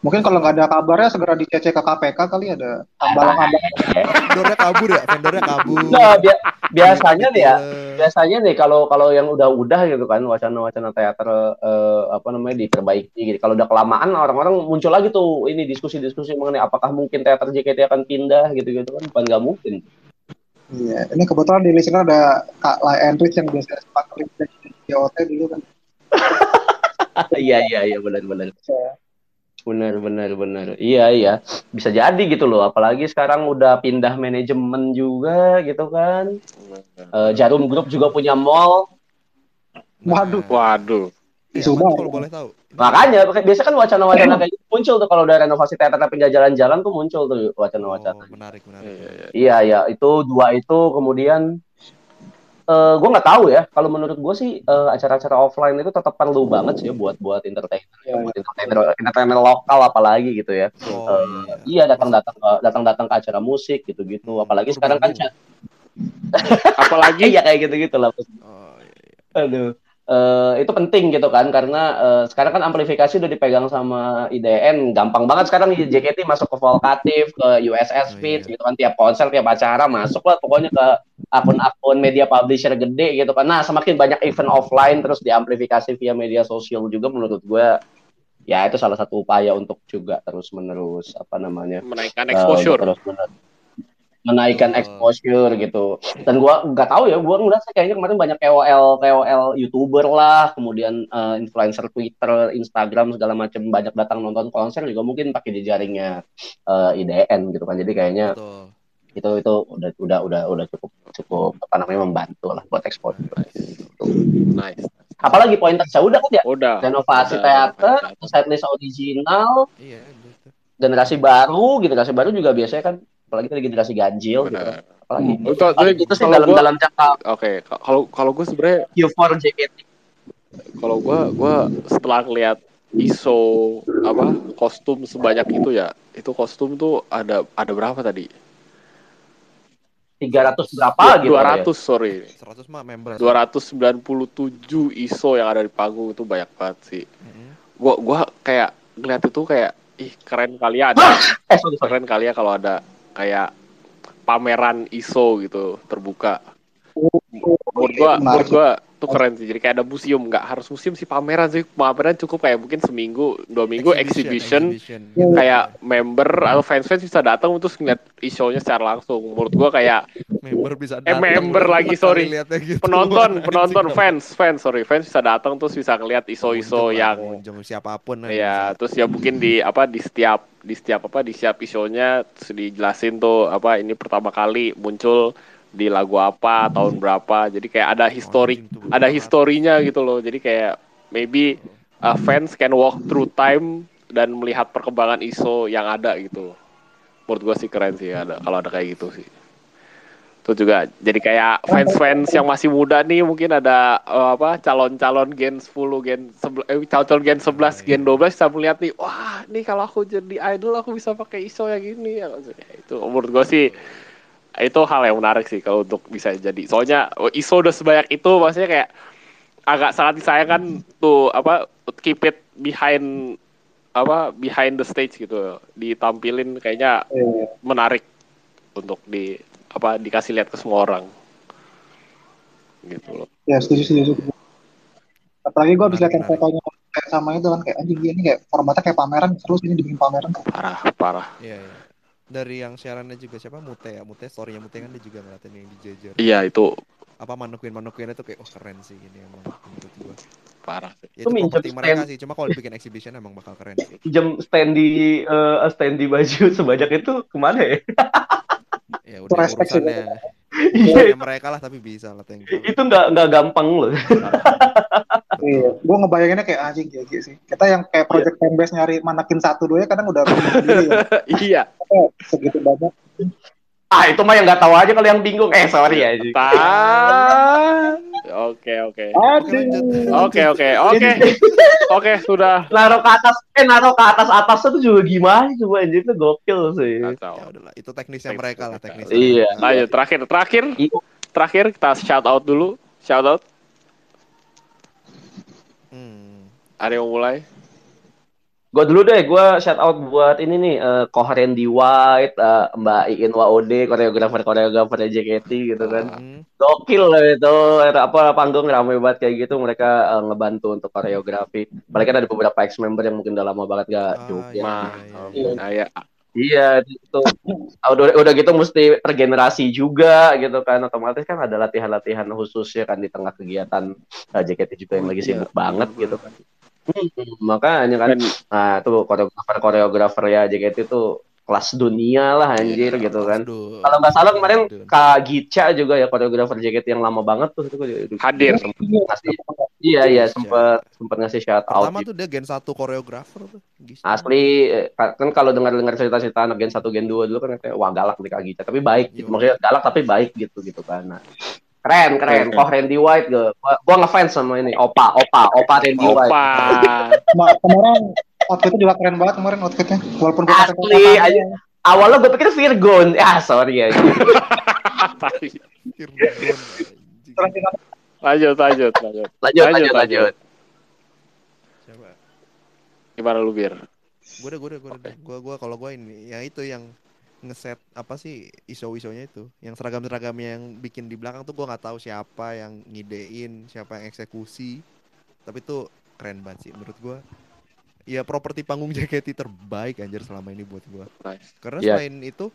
Mungkin kalau nggak ada kabarnya segera dicece ke KPK kali ada tambalan-tambalan. vendornya kabur ya vendornya kabur nah bia- biasanya nih ya Gila. biasanya nih kalau kalau yang udah-udah gitu kan wacana-wacana teater eh, apa namanya diperbaiki gitu. Kalau udah kelamaan orang-orang muncul lagi tuh ini diskusi-diskusi mengenai apakah mungkin teater JKT akan pindah gitu-gitu kan bukan nggak mungkin. Iya, ini kebetulan di listener ada Kak Lai Enrich yang biasa sempat kerja di JOT dulu kan. Iya iya iya benar-benar. Benar benar benar. Iya iya. Bisa jadi gitu loh apalagi sekarang udah pindah manajemen juga gitu kan. Eh, Jarum Group juga punya mall. Waduh. waduh. Tuh banget. kalau boleh tahu Makanya biasa kan wacana-wacana kayak gitu muncul tuh kalau udah renovasi teater tapi nggak jalan-jalan tuh muncul tuh wacana-wacana. oh, menarik menarik Iya, iya. Iya ya, itu dua itu kemudian eh gue nggak tahu ya. Kalau menurut gue sih eh, acara-acara offline itu tetap perlu banget sih ya buat buat entertainer, Iya, buat entertainer, entertainer lokal apalagi gitu ya. oh Eh, iya Iya datang-datang ke datang-datang ke acara musik gitu-gitu. Hmm, Apalagi sekarang kan. Apalagi iya kayak gitu-gitu lah. oh iya, iya. Aduh. Eh, itu penting gitu kan karena eh, sekarang kan amplifikasi udah dipegang sama IDN gampang banget sekarang JKT masuk ke Volkatif ke USS Oh, Feeds iya. gitu kan tiap konser tiap acara masuk lah pokoknya ke akun-akun media publisher gede gitu kan nah semakin banyak event offline terus diamplifikasi via media sosial juga menurut gue ya itu salah satu upaya untuk juga terus menerus apa namanya menaikkan eh, exposure. untuk terus menerus menaikkan Betul. exposure gitu. Dan gua nggak tahu ya gua ngeliat sih kayaknya kemarin banyak KOL KOL youtuber lah kemudian eh, influencer Twitter Instagram segala macam banyak datang nonton konser juga mungkin pakai jejaringnya eh, IDN gitu kan. Jadi kayaknya betul. itu itu udah udah udah udah cukup cukup apa namanya membantu lah buat exposure. Nice. apalagi poin saya udah kan ya? Udah. renovasi Udah, teater setlist original. Iya generasi baru generasi baru juga biasanya kan apalagi tadi generasi ganjil gitu kan. Benar. apalagi Hmm. Itu- Apalagi itu sih dalam gua- dalam jangka Oke, kalau kalau gue sebenarnya Q4 JKT kalau gue gue setelah ngeliat ISO apa kostum sebanyak itu ya itu kostum tuh ada ada berapa tadi 300 berapa gitu dua ya. ratus sorry 100 mah member 297 ISO yang ada di panggung itu banyak banget sih Mm-mm. gua gua kayak ngeliat itu kayak ih keren kali ya ada Eh, sorry, sorry. keren kali ya kalau ada kayak pameran ISO gitu terbuka menurut gua Menarik. menurut gua tuh keren sih jadi kayak ada museum nggak harus museum sih pameran sih pameran cukup kayak mungkin seminggu dua minggu exhibition, exhibition. kayak member atau fans fans bisa datang untuk ngeliat isonya secara langsung menurut gua kayak member bisa Eh, datang, member udah lagi, sorry. gitu. penonton penonton fans fans sorry fans bisa datang terus bisa ngeliat iso iso Pengunjung lah, yang pengunjung siapa pun ya bisa. terus ya mungkin di apa di setiap di setiap apa di setiap isonya terus dijelasin tuh apa ini pertama kali muncul di lagu apa tahun berapa. Jadi kayak ada tuh, ada historinya gitu loh. Jadi kayak maybe uh, fans can walk through time dan melihat perkembangan iso yang ada gitu menurut gua sih keren sih ada kalau ada kayak gitu sih. Itu juga jadi kayak fans-fans yang masih muda nih mungkin ada eh, apa calon-calon gen 10 gen 11 eh, calon gen 11 gen 12 bisa melihat nih wah nih kalau aku jadi idol aku bisa pakai iso yang gini ya itu. Menurut gua sih itu hal yang menarik sih kalau untuk bisa jadi soalnya oh, iso udah sebanyak itu maksudnya kayak agak sangat disayangkan tuh apa keep it behind apa behind the stage gitu ditampilin kayaknya Iya. menarik untuk di apa dikasih lihat ke semua orang gitu loh Ya setuju setuju. setuju. Apalagi gue habis lihat yang fotonya sama itu kan kayak anjing ini kayak formatnya kayak pameran terus ini dibikin pameran Parah, parah. Iya, iya. Dari yang siarannya juga siapa Mute ya, Mute story-nya Mute kan dia juga ngeliatin yang dijejer. Iya, itu Apa manukin-manukinnya tuh kayak oh keren sih ini emang menurut gua. parah sih. Ya, itu Itu minjem properti mereka stand. sih, cuma kalau dibikin exhibition emang bakal keren sih. Jam standy eh standy baju sebanyak itu ke mana ya? Ya Itu udah urusannya Iya, mereka lah tapi bisa lah thank you. itu nggak nggak gampang loh. Iya, gue ngebayanginnya kayak anjing kayak gitu sih. Kita yang kayak project fanbase nyari manakin satu dua ya kadang udah ya. iya. Segitu banyak. Ah itu mah yang nggak tahu aja kalau yang bingung. Eh sorry ya. Oke, oke. Oke. Oke, oke, oke. Sudah. Naruh ke atas, eh naruh ke atas atasnya tuh juga gimana coba anjir itu gokil sih. Ya Kacau. udahlah, itu teknisnya Teknis mereka lah, teknisnya. Iya. mereka. Lanjut, terakhir, terakhir, Iya. terakhir kita shout out dulu. Shout out. Hmm. Ada yang mulai? Gue dulu deh, gue shout out buat ini nih, eh Kohren di White, eh, Mbak Iin Waode, koreografer koreografer JKT gitu kan. Hmm. Gokil lah itu, apa panggung rame banget kayak gitu, mereka eh, ngebantu untuk koreografi. Kan ada beberapa ex member yang mungkin udah lama banget gak Ah, joget. iya, Mah, iya, iya. nah, ya. Iya, itu udah, udah gitu mesti regenerasi juga gitu kan. Otomatis kan ada latihan-latihan khususnya kan di tengah kegiatan eh, JKT juga yang lagi Iya. sibuk banget gitu kan. Hmm, makanya kan, nah tuh koreografer koreografer ya JKT itu kelas dunia lah anjir Iya, gitu kan. aduh. Kalau nggak salah kemarin Aduh. Kak Gica juga ya koreografer JKT yang lama banget tuh itu Hadir. sempet ngasih, iya iya Gica. sempet sempet ngasih shout out Pertama gitu. tuh dia gen 1 koreografer tuh. Asli eh, kan kalau dengar-dengar cerita-cerita anak Gen 1 Gen 2 dulu kan katanya wah galak nih Kak Gica, tapi baik gitu. Maksudnya galak tapi baik gitu gitu kan. Nah, keren keren. Keren. Kok Randy White gue. Gua, gua ngefans sama ini Opa Opa Opa Randy White. Opa. Ma- kemarin outfitnya juga keren banget kemarin outfitnya. Walaupun gue Asli, aja. Awalnya gue pikir Virgon. Ya sorry ya. Lanjut, lanjut, lanjut. Lanjut Lanjut, lanjut? Gimana lu, Bir? Gue udah, gue udah, gue udah. Gue, gue kalau gue ini, ya itu yang ngeset apa sih iso-isonya itu, yang seragam-seragamnya yang bikin di belakang tuh gue nggak tahu siapa yang ngidein, siapa yang eksekusi, tapi itu keren banget sih menurut gue. Ya properti panggung JKT terbaik anjir selama ini buat gue. Nice. Karena Iya. selain itu,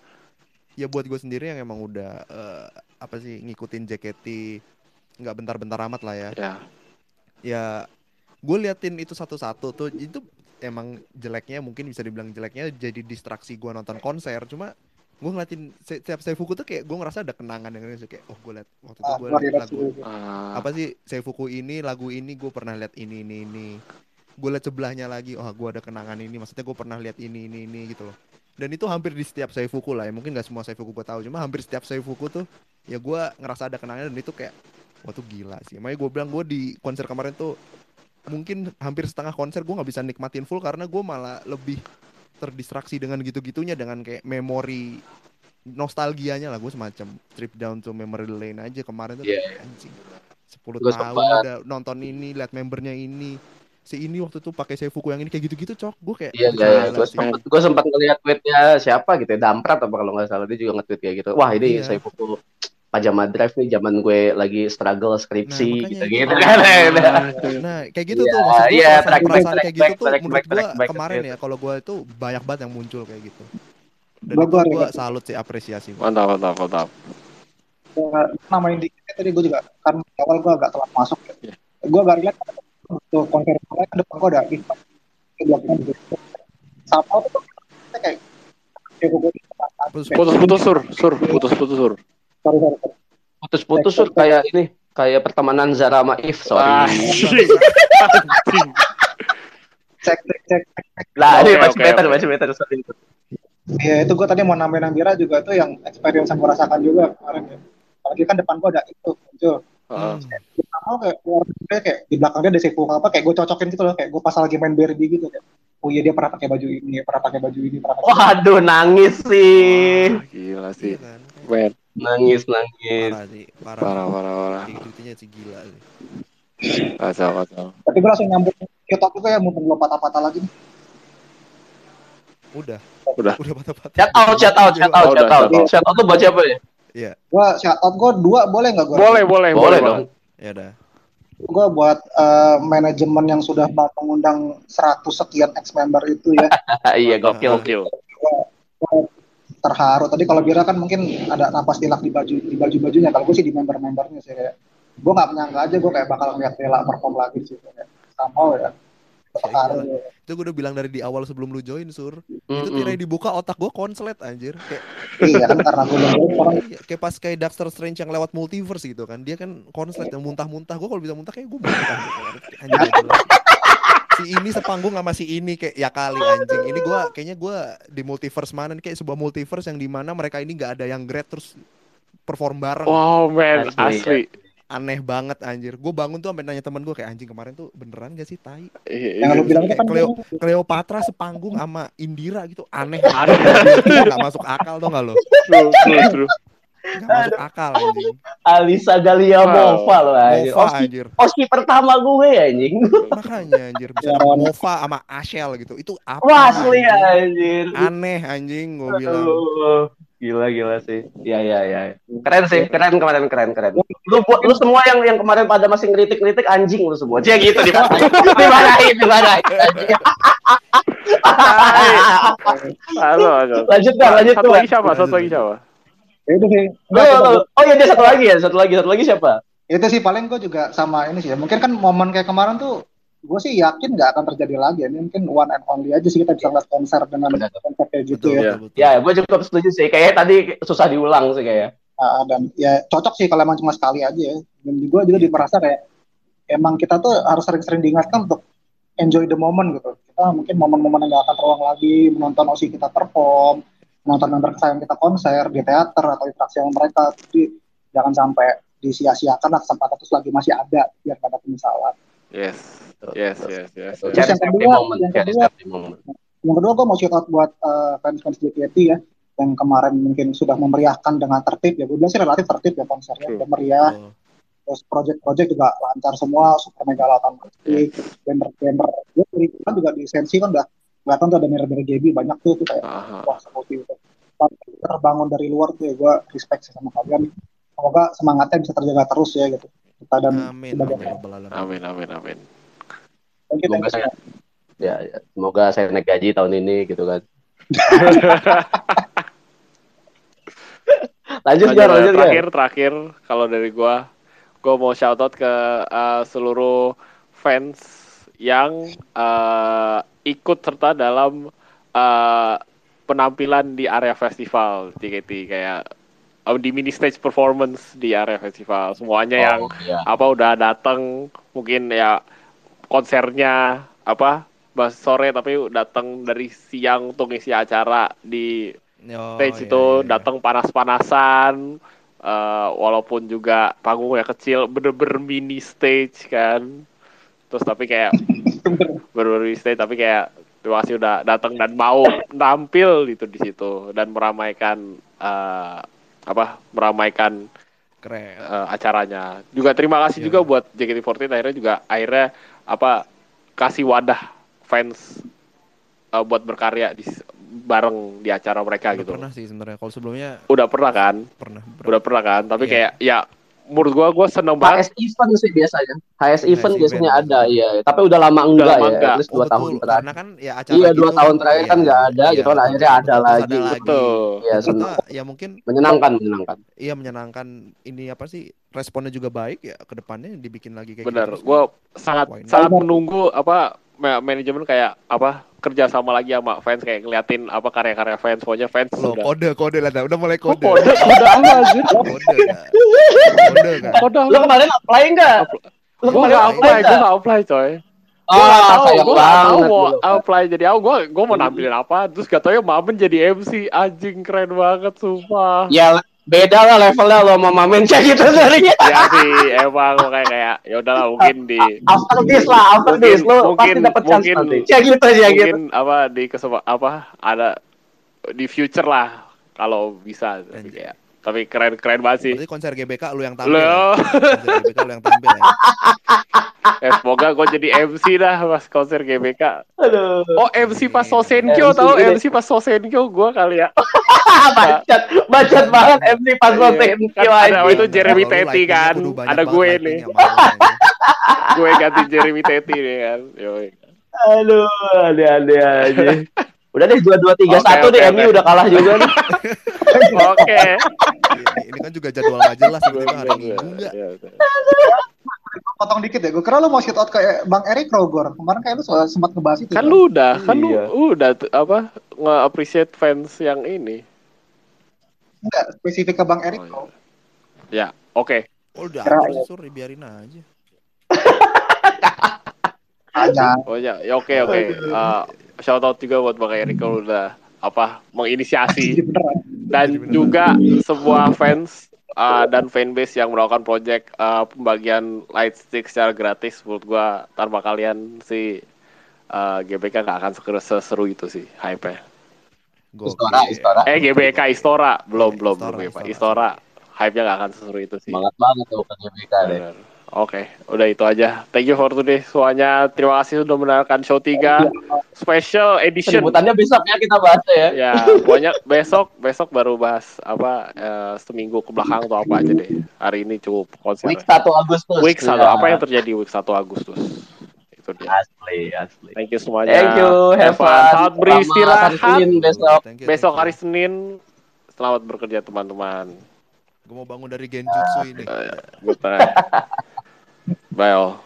ya buat gue sendiri yang emang udah eh, apa sih ngikutin JKT nggak bentar-bentar amat lah ya. Ya. Ya, gue liatin itu satu-satu tuh itu emang jeleknya mungkin bisa dibilang jeleknya jadi distraksi gue nonton konser. Cuma gue ngeliatin se- setiap Seifuku tuh kayak gue ngerasa ada kenangan yang kayak oh gue liat waktu itu Ah, gue liat lagu. Ah, apa sih Seifuku ini lagu ini gue pernah lihat ini ini ini. Gue liat sebelahnya lagi oh gue ada kenangan ini. Maksudnya gue pernah lihat ini ini ini gitu loh. Dan itu hampir di setiap Seifuku lah ya. Mungkin gak semua Seifuku gue tahu cuma hampir setiap Seifuku tuh ya gue ngerasa ada kenangan dan itu kayak wah tuh gila sih. Makanya gue bilang gue di konser kemarin tuh mungkin hampir setengah konser gue nggak bisa nikmatin full karena gue malah lebih terdistraksi dengan gitu-gitunya dengan kayak memori nostalgianya lah gue semacam trip down to memory lane aja kemarin tuh Iya. kayak, anjing 10 Gua tahun sempat- udah nonton ini lihat membernya ini si ini waktu itu pakai Seifuku yang ini kayak gitu-gitu cok gue kayak Iya, "Wah, iya, gila gue sih." sempat gue sempat ngeliat tweetnya siapa gitu ya, Damprat apa kalau nggak salah dia juga nge-tweet kayak gitu. Wah ini Iya. saya buku pajama drive nih zaman gue lagi struggle skripsi Nah, gitu makanya gitu itu. kan. Nah, kayak gitu Iya, tuh maksud gue iya, track perasaan track kayak gitu back, tuh track menurut back, gue track back, kemarin ya kalau gue itu banyak banget yang muncul kayak gitu. Dan Gua- itu gua gue salut sih apresiasi. mantap, mantap, mantap. Ya, namain dikit tadi gue juga kan awal gue agak telat masuk Iya. ya. gue agak relate untuk konser kemarin ke depan gue ada di belakang gitu sama tuh kayak ya Putus-putus sur, sur, putus-putus sur. Sorry sorry. Putus-putus sur kayak ini kayak pertemanan Zara sama If Ah, sorry. cek cek cek cek. Lah ini Oke, masih oke, better oke. masih better sorry. ya itu gue tadi mau nambahin Ambira juga tuh yang experience yang gue rasakan juga kemarin ya apalagi kan depan gue ada itu muncul. Hmm. sama kayak biasa kayak di belakang dia ada sefu apa kayak gue cocokin gitu loh kayak gue pas lagi main BRB gitu kayak oh iya dia pernah pakai baju ini pernah pakai baju ini pernah pakai Waduh nangis sih. Wah, gila sih. Iya kan? Men, Nangis nangis. Parah sih, parah. parah, parah, parah. Kayak gitu-gitunya sih gila sih. Kacau, kacau. tapi gue langsung nyambung YouTube juga ya mau lo patah-patah lagi nih Udah. Udah. Udah patah-patah. Shout out, shout out, shout out, shout out. shout out. Tuh buat siapa ya? Iya, gue shout out gue dua boleh nggak gue Boleh, boleh, Boleh boleh, dong. ya udah. gue buat eh, manajemen yang sudah mau mengundang 100 sekian ex member itu ya iya gokil. Gokil. Gua terharu tadi kalau Bira kan mungkin ada napas tilak di baju di baju bajunya kalau gue sih di member membernya sih kayak gue nggak menyangka aja gue kayak bakal ngeliat Bella perform lagi sih kayak sama ya terharu ya. Itu gue udah bilang dari di awal sebelum lu join sur. Itu Mm-mm. tirai dibuka otak gue konslet anjir. Kayak iya kan karena gue udah orang Iya, kayak pas kayak Doctor Strange yang lewat multiverse gitu kan. Dia kan konslet yang muntah-muntah. Gue kalau bisa muntah kayak gue muntah gitu. Anjir, gak jelas. Si ini sepanggung sama si ini kayak ya kali anjing. Ini gua kayaknya gua di multiverse mana nih kayak sebuah multiverse yang di mana mereka ini nggak ada yang great terus perform bareng. Wow man, Asli, asli. Aneh banget anjir. Gue bangun tuh sampai nanya temen gue kayak anjing kemarin tuh beneran gak sih tai? Iya, yang iya. lu bilang itu Kayak kan Cleo, Cleopatra sepanggung sama Indira gitu aneh. Aneh. Gak masuk akal tuh gak lo? True, true, true. Gak masuk akal anjing. Alisa Galia Wow. Mova loh anjir. Mova Oski, anjir. oski pertama gue anjing. Makanya anjir bisa Ya, Ron. Mova sama Ashel gitu. Itu apa? Wah asli anjing? anjir. Aneh anjing gue bilang. Gila gila sih. Iya iya iya. Keren sih, keren kemarin keren keren. Lu lu semua yang yang kemarin pada masih ngeritik-ngeritik anjing lu semua. Dia gitu dimarahin. dimarahin, dimarahin. anjing. Halo, halo. lanjut lanjut Satu lagi siapa? Satu lagi siapa? Ya itu sih Oh, gua- oh iya dia satu lagi ya, satu lagi, satu lagi siapa? itu sih paling gue juga sama ini sih ya. mungkin kan momen kayak kemarin tuh gue sih yakin nggak akan terjadi lagi ya. Ini mungkin one and only aja sih kita bisa ngeliat konser dengan konsep kayak gitu Betul, ya. betul, betul. Ya, gue cukup setuju sih. Kayaknya tadi susah diulang sih kayak. Ah, dan ya cocok sih kalau emang cuma sekali aja ya. Dan gue juga di merasa kayak emang kita tuh harus sering-sering diingatkan untuk enjoy the moment gitu. Kita mungkin momen-momen yang gak akan terulang lagi menonton OSI kita perform, menonton member kesayangan kita konser di teater atau interaksi sama mereka. Jadi jangan sampai disia-siakan lah kesempatan terus lagi masih ada biar gak ada penyesalan. Yes, yes, yes, yes. Terus yes. yang Cherish every kedua- moment, yang kedua-. Yang kedua gue mau shout out buat eh, fans-fans JKT ya yang kemarin mungkin sudah memeriahkan dengan tertib ya. Gue bilang sih relatif tertib ya konsernya, udah meriah. Terus project-project juga lancar semua super mega lautan musik banner banner ya dari kan juga di sensi kan udah kelihatan tuh ada banner GB banyak tuh tuh kayak Aha. wah seperti itu Tapi terbangun dari luar tuh ya gue respect sih sama kalian semoga semangatnya bisa terjaga terus ya gitu kita dan Amin. amin, ya. Amin, amin, amin. thank you, thank Semoga you. saya, ya, ya, semoga saya naik gaji tahun ini gitu kan. lanjut Gar, lanjut terakhir, terakhir kalau dari gua, gua mau shout out ke uh, seluruh fans yang uh, ikut serta dalam uh, penampilan di area festival JKT kayak uh, di mini stage performance di area festival semuanya yang Oh, iya. apa udah datang mungkin ya konsernya apa pas sore tapi datang dari siang untuk ngisi acara di Oh, stage iya, itu iya, iya. datang panas-panasan eh, walaupun juga panggungnya kecil bener-bener mini stage kan terus tapi kayak bener-bener mini stage tapi kayak terima kasih udah datang dan mau tampil gitu di situ dan meramaikan eh, apa meramaikan Keren. eh, acaranya juga terima kasih Iya. juga buat JKT48 akhirnya juga akhirnya apa kasih wadah fans eh, buat berkarya di bareng di acara mereka Udah gitu pernah sih sebenarnya. Kalau sebelumnya udah pernah kan pernah. udah pernah kan tapi Iya. kayak ya menurut gua gua seneng banget HS event sih biasanya. HS event event. biasanya ada, iya. Tapi udah lama enggak lama ya, enggak. at least Oh, dua betul. tahun terakhir. Karena kan ya acara Iya, gitu, dua tahun terakhir kan iya, nggak ada, iya, gitu kan, akhirnya ada terus lagi. betul Iya, Ternyata senang. ya mungkin Menyenangkan, menyenangkan. iya menyenangkan ini apa sih responnya juga baik ya ke depannya dibikin lagi kayak bener gitu. terus. gua sangat sangat menunggu apa manajemen kayak apa kerja sama lagi sama fans kayak ngeliatin apa karya-karya fans pokoknya fans Loh, udah kode kode lah, udah mulai Oh, kode. kode kode apa anjir Kode. Kode kan. kode Lu kemarin apply enggak? Lu kemarin nggak apply enggak? nggak apply coy Oh, nggak tahu banget. mau apply jadi aku, gua gua mau nampilin apa, terus katanya Mamen jadi MC, anjing keren banget, sumpah. Ya beda lah levelnya lo sama Mamen kayak gitu dari Ya sih, emang kayak kayak ya udahlah mungkin di after this lah after Mungkin- this lo pasti mungkin- dapat chance nanti ya gitu ya gitu mungkin apa di kesempatan apa ada di future lah kalau bisa tapi kayak tapi keren keren banget sih. Berarti konser GBK lu yang tampil. ya? Lo, Konser GBK lu yang tampil ya. eh, semoga gue jadi MC dah pas konser GBK. aduh Oh MC pas Sosenkyo MC tau ini. MC pas Sosenkyo gue kali ya. bacot bacot banget MC pas Iya. Kan you ada anjing. itu Jeremy Teti kan. Ada gue nih. gue ganti Jeremy Teti nih kan. Yoi. Aduh, ada-ada aja. Udah deh dua dua tiga satu deh. MU udah kalah juga nih. Oke. ini, ini kan juga jadwal gak jelas tiba-tiba hari minggu enggak Iya, betul. Gue potong dikit ya. Gue kira lu mau shoot out kayak Bang Eric Rogor. Kemarin kayak lu sempat ngebahas itu. Kan Bang. lu udah, kan lu Iya. udah tuh, apa nge-appreciate fans yang ini. Enggak, spesifik ke Bang Eric. Oh, kok. Ya, oke. oh udah Kira- atur sur biarin aja Aja. Oh ya, ya oke oke. Eh, shout out juga buat Bang Erik kalau udah apa menginisiasi dan juga sebuah fans uh, dan fanbase yang melakukan project uh, pembagian light stick secara gratis menurut gua tanpa kalian si uh, GBK gak akan seseru, seseru itu sih hype-nya. Istora, Istora. Eh GBK Istora belum belum Istora, belum Istora, Istora. Istora hype-nya gak akan seseru itu sih. Semangat banget tuh ke GBK deh. Oke, udah itu aja. Thank you for today semuanya. Terima kasih sudah mendengarkan show 3 special edition. Sebutannya besok ya kita bahas ya. Ya, pokoknya besok besok baru bahas apa eh, seminggu ke belakang atau apa aja deh. Hari ini cukup konser. Week 1 Agustus. Week satu. Ya. Apa yang terjadi week 1 Agustus? Itu dia. Asli, asli. Thank you semuanya. Thank you, have fun. Selamat beristirahat. Besok. Thank you, Besok hari. Senin. Selamat bekerja teman-teman. Gue mau bangun dari genjutsu ini night. Bye all.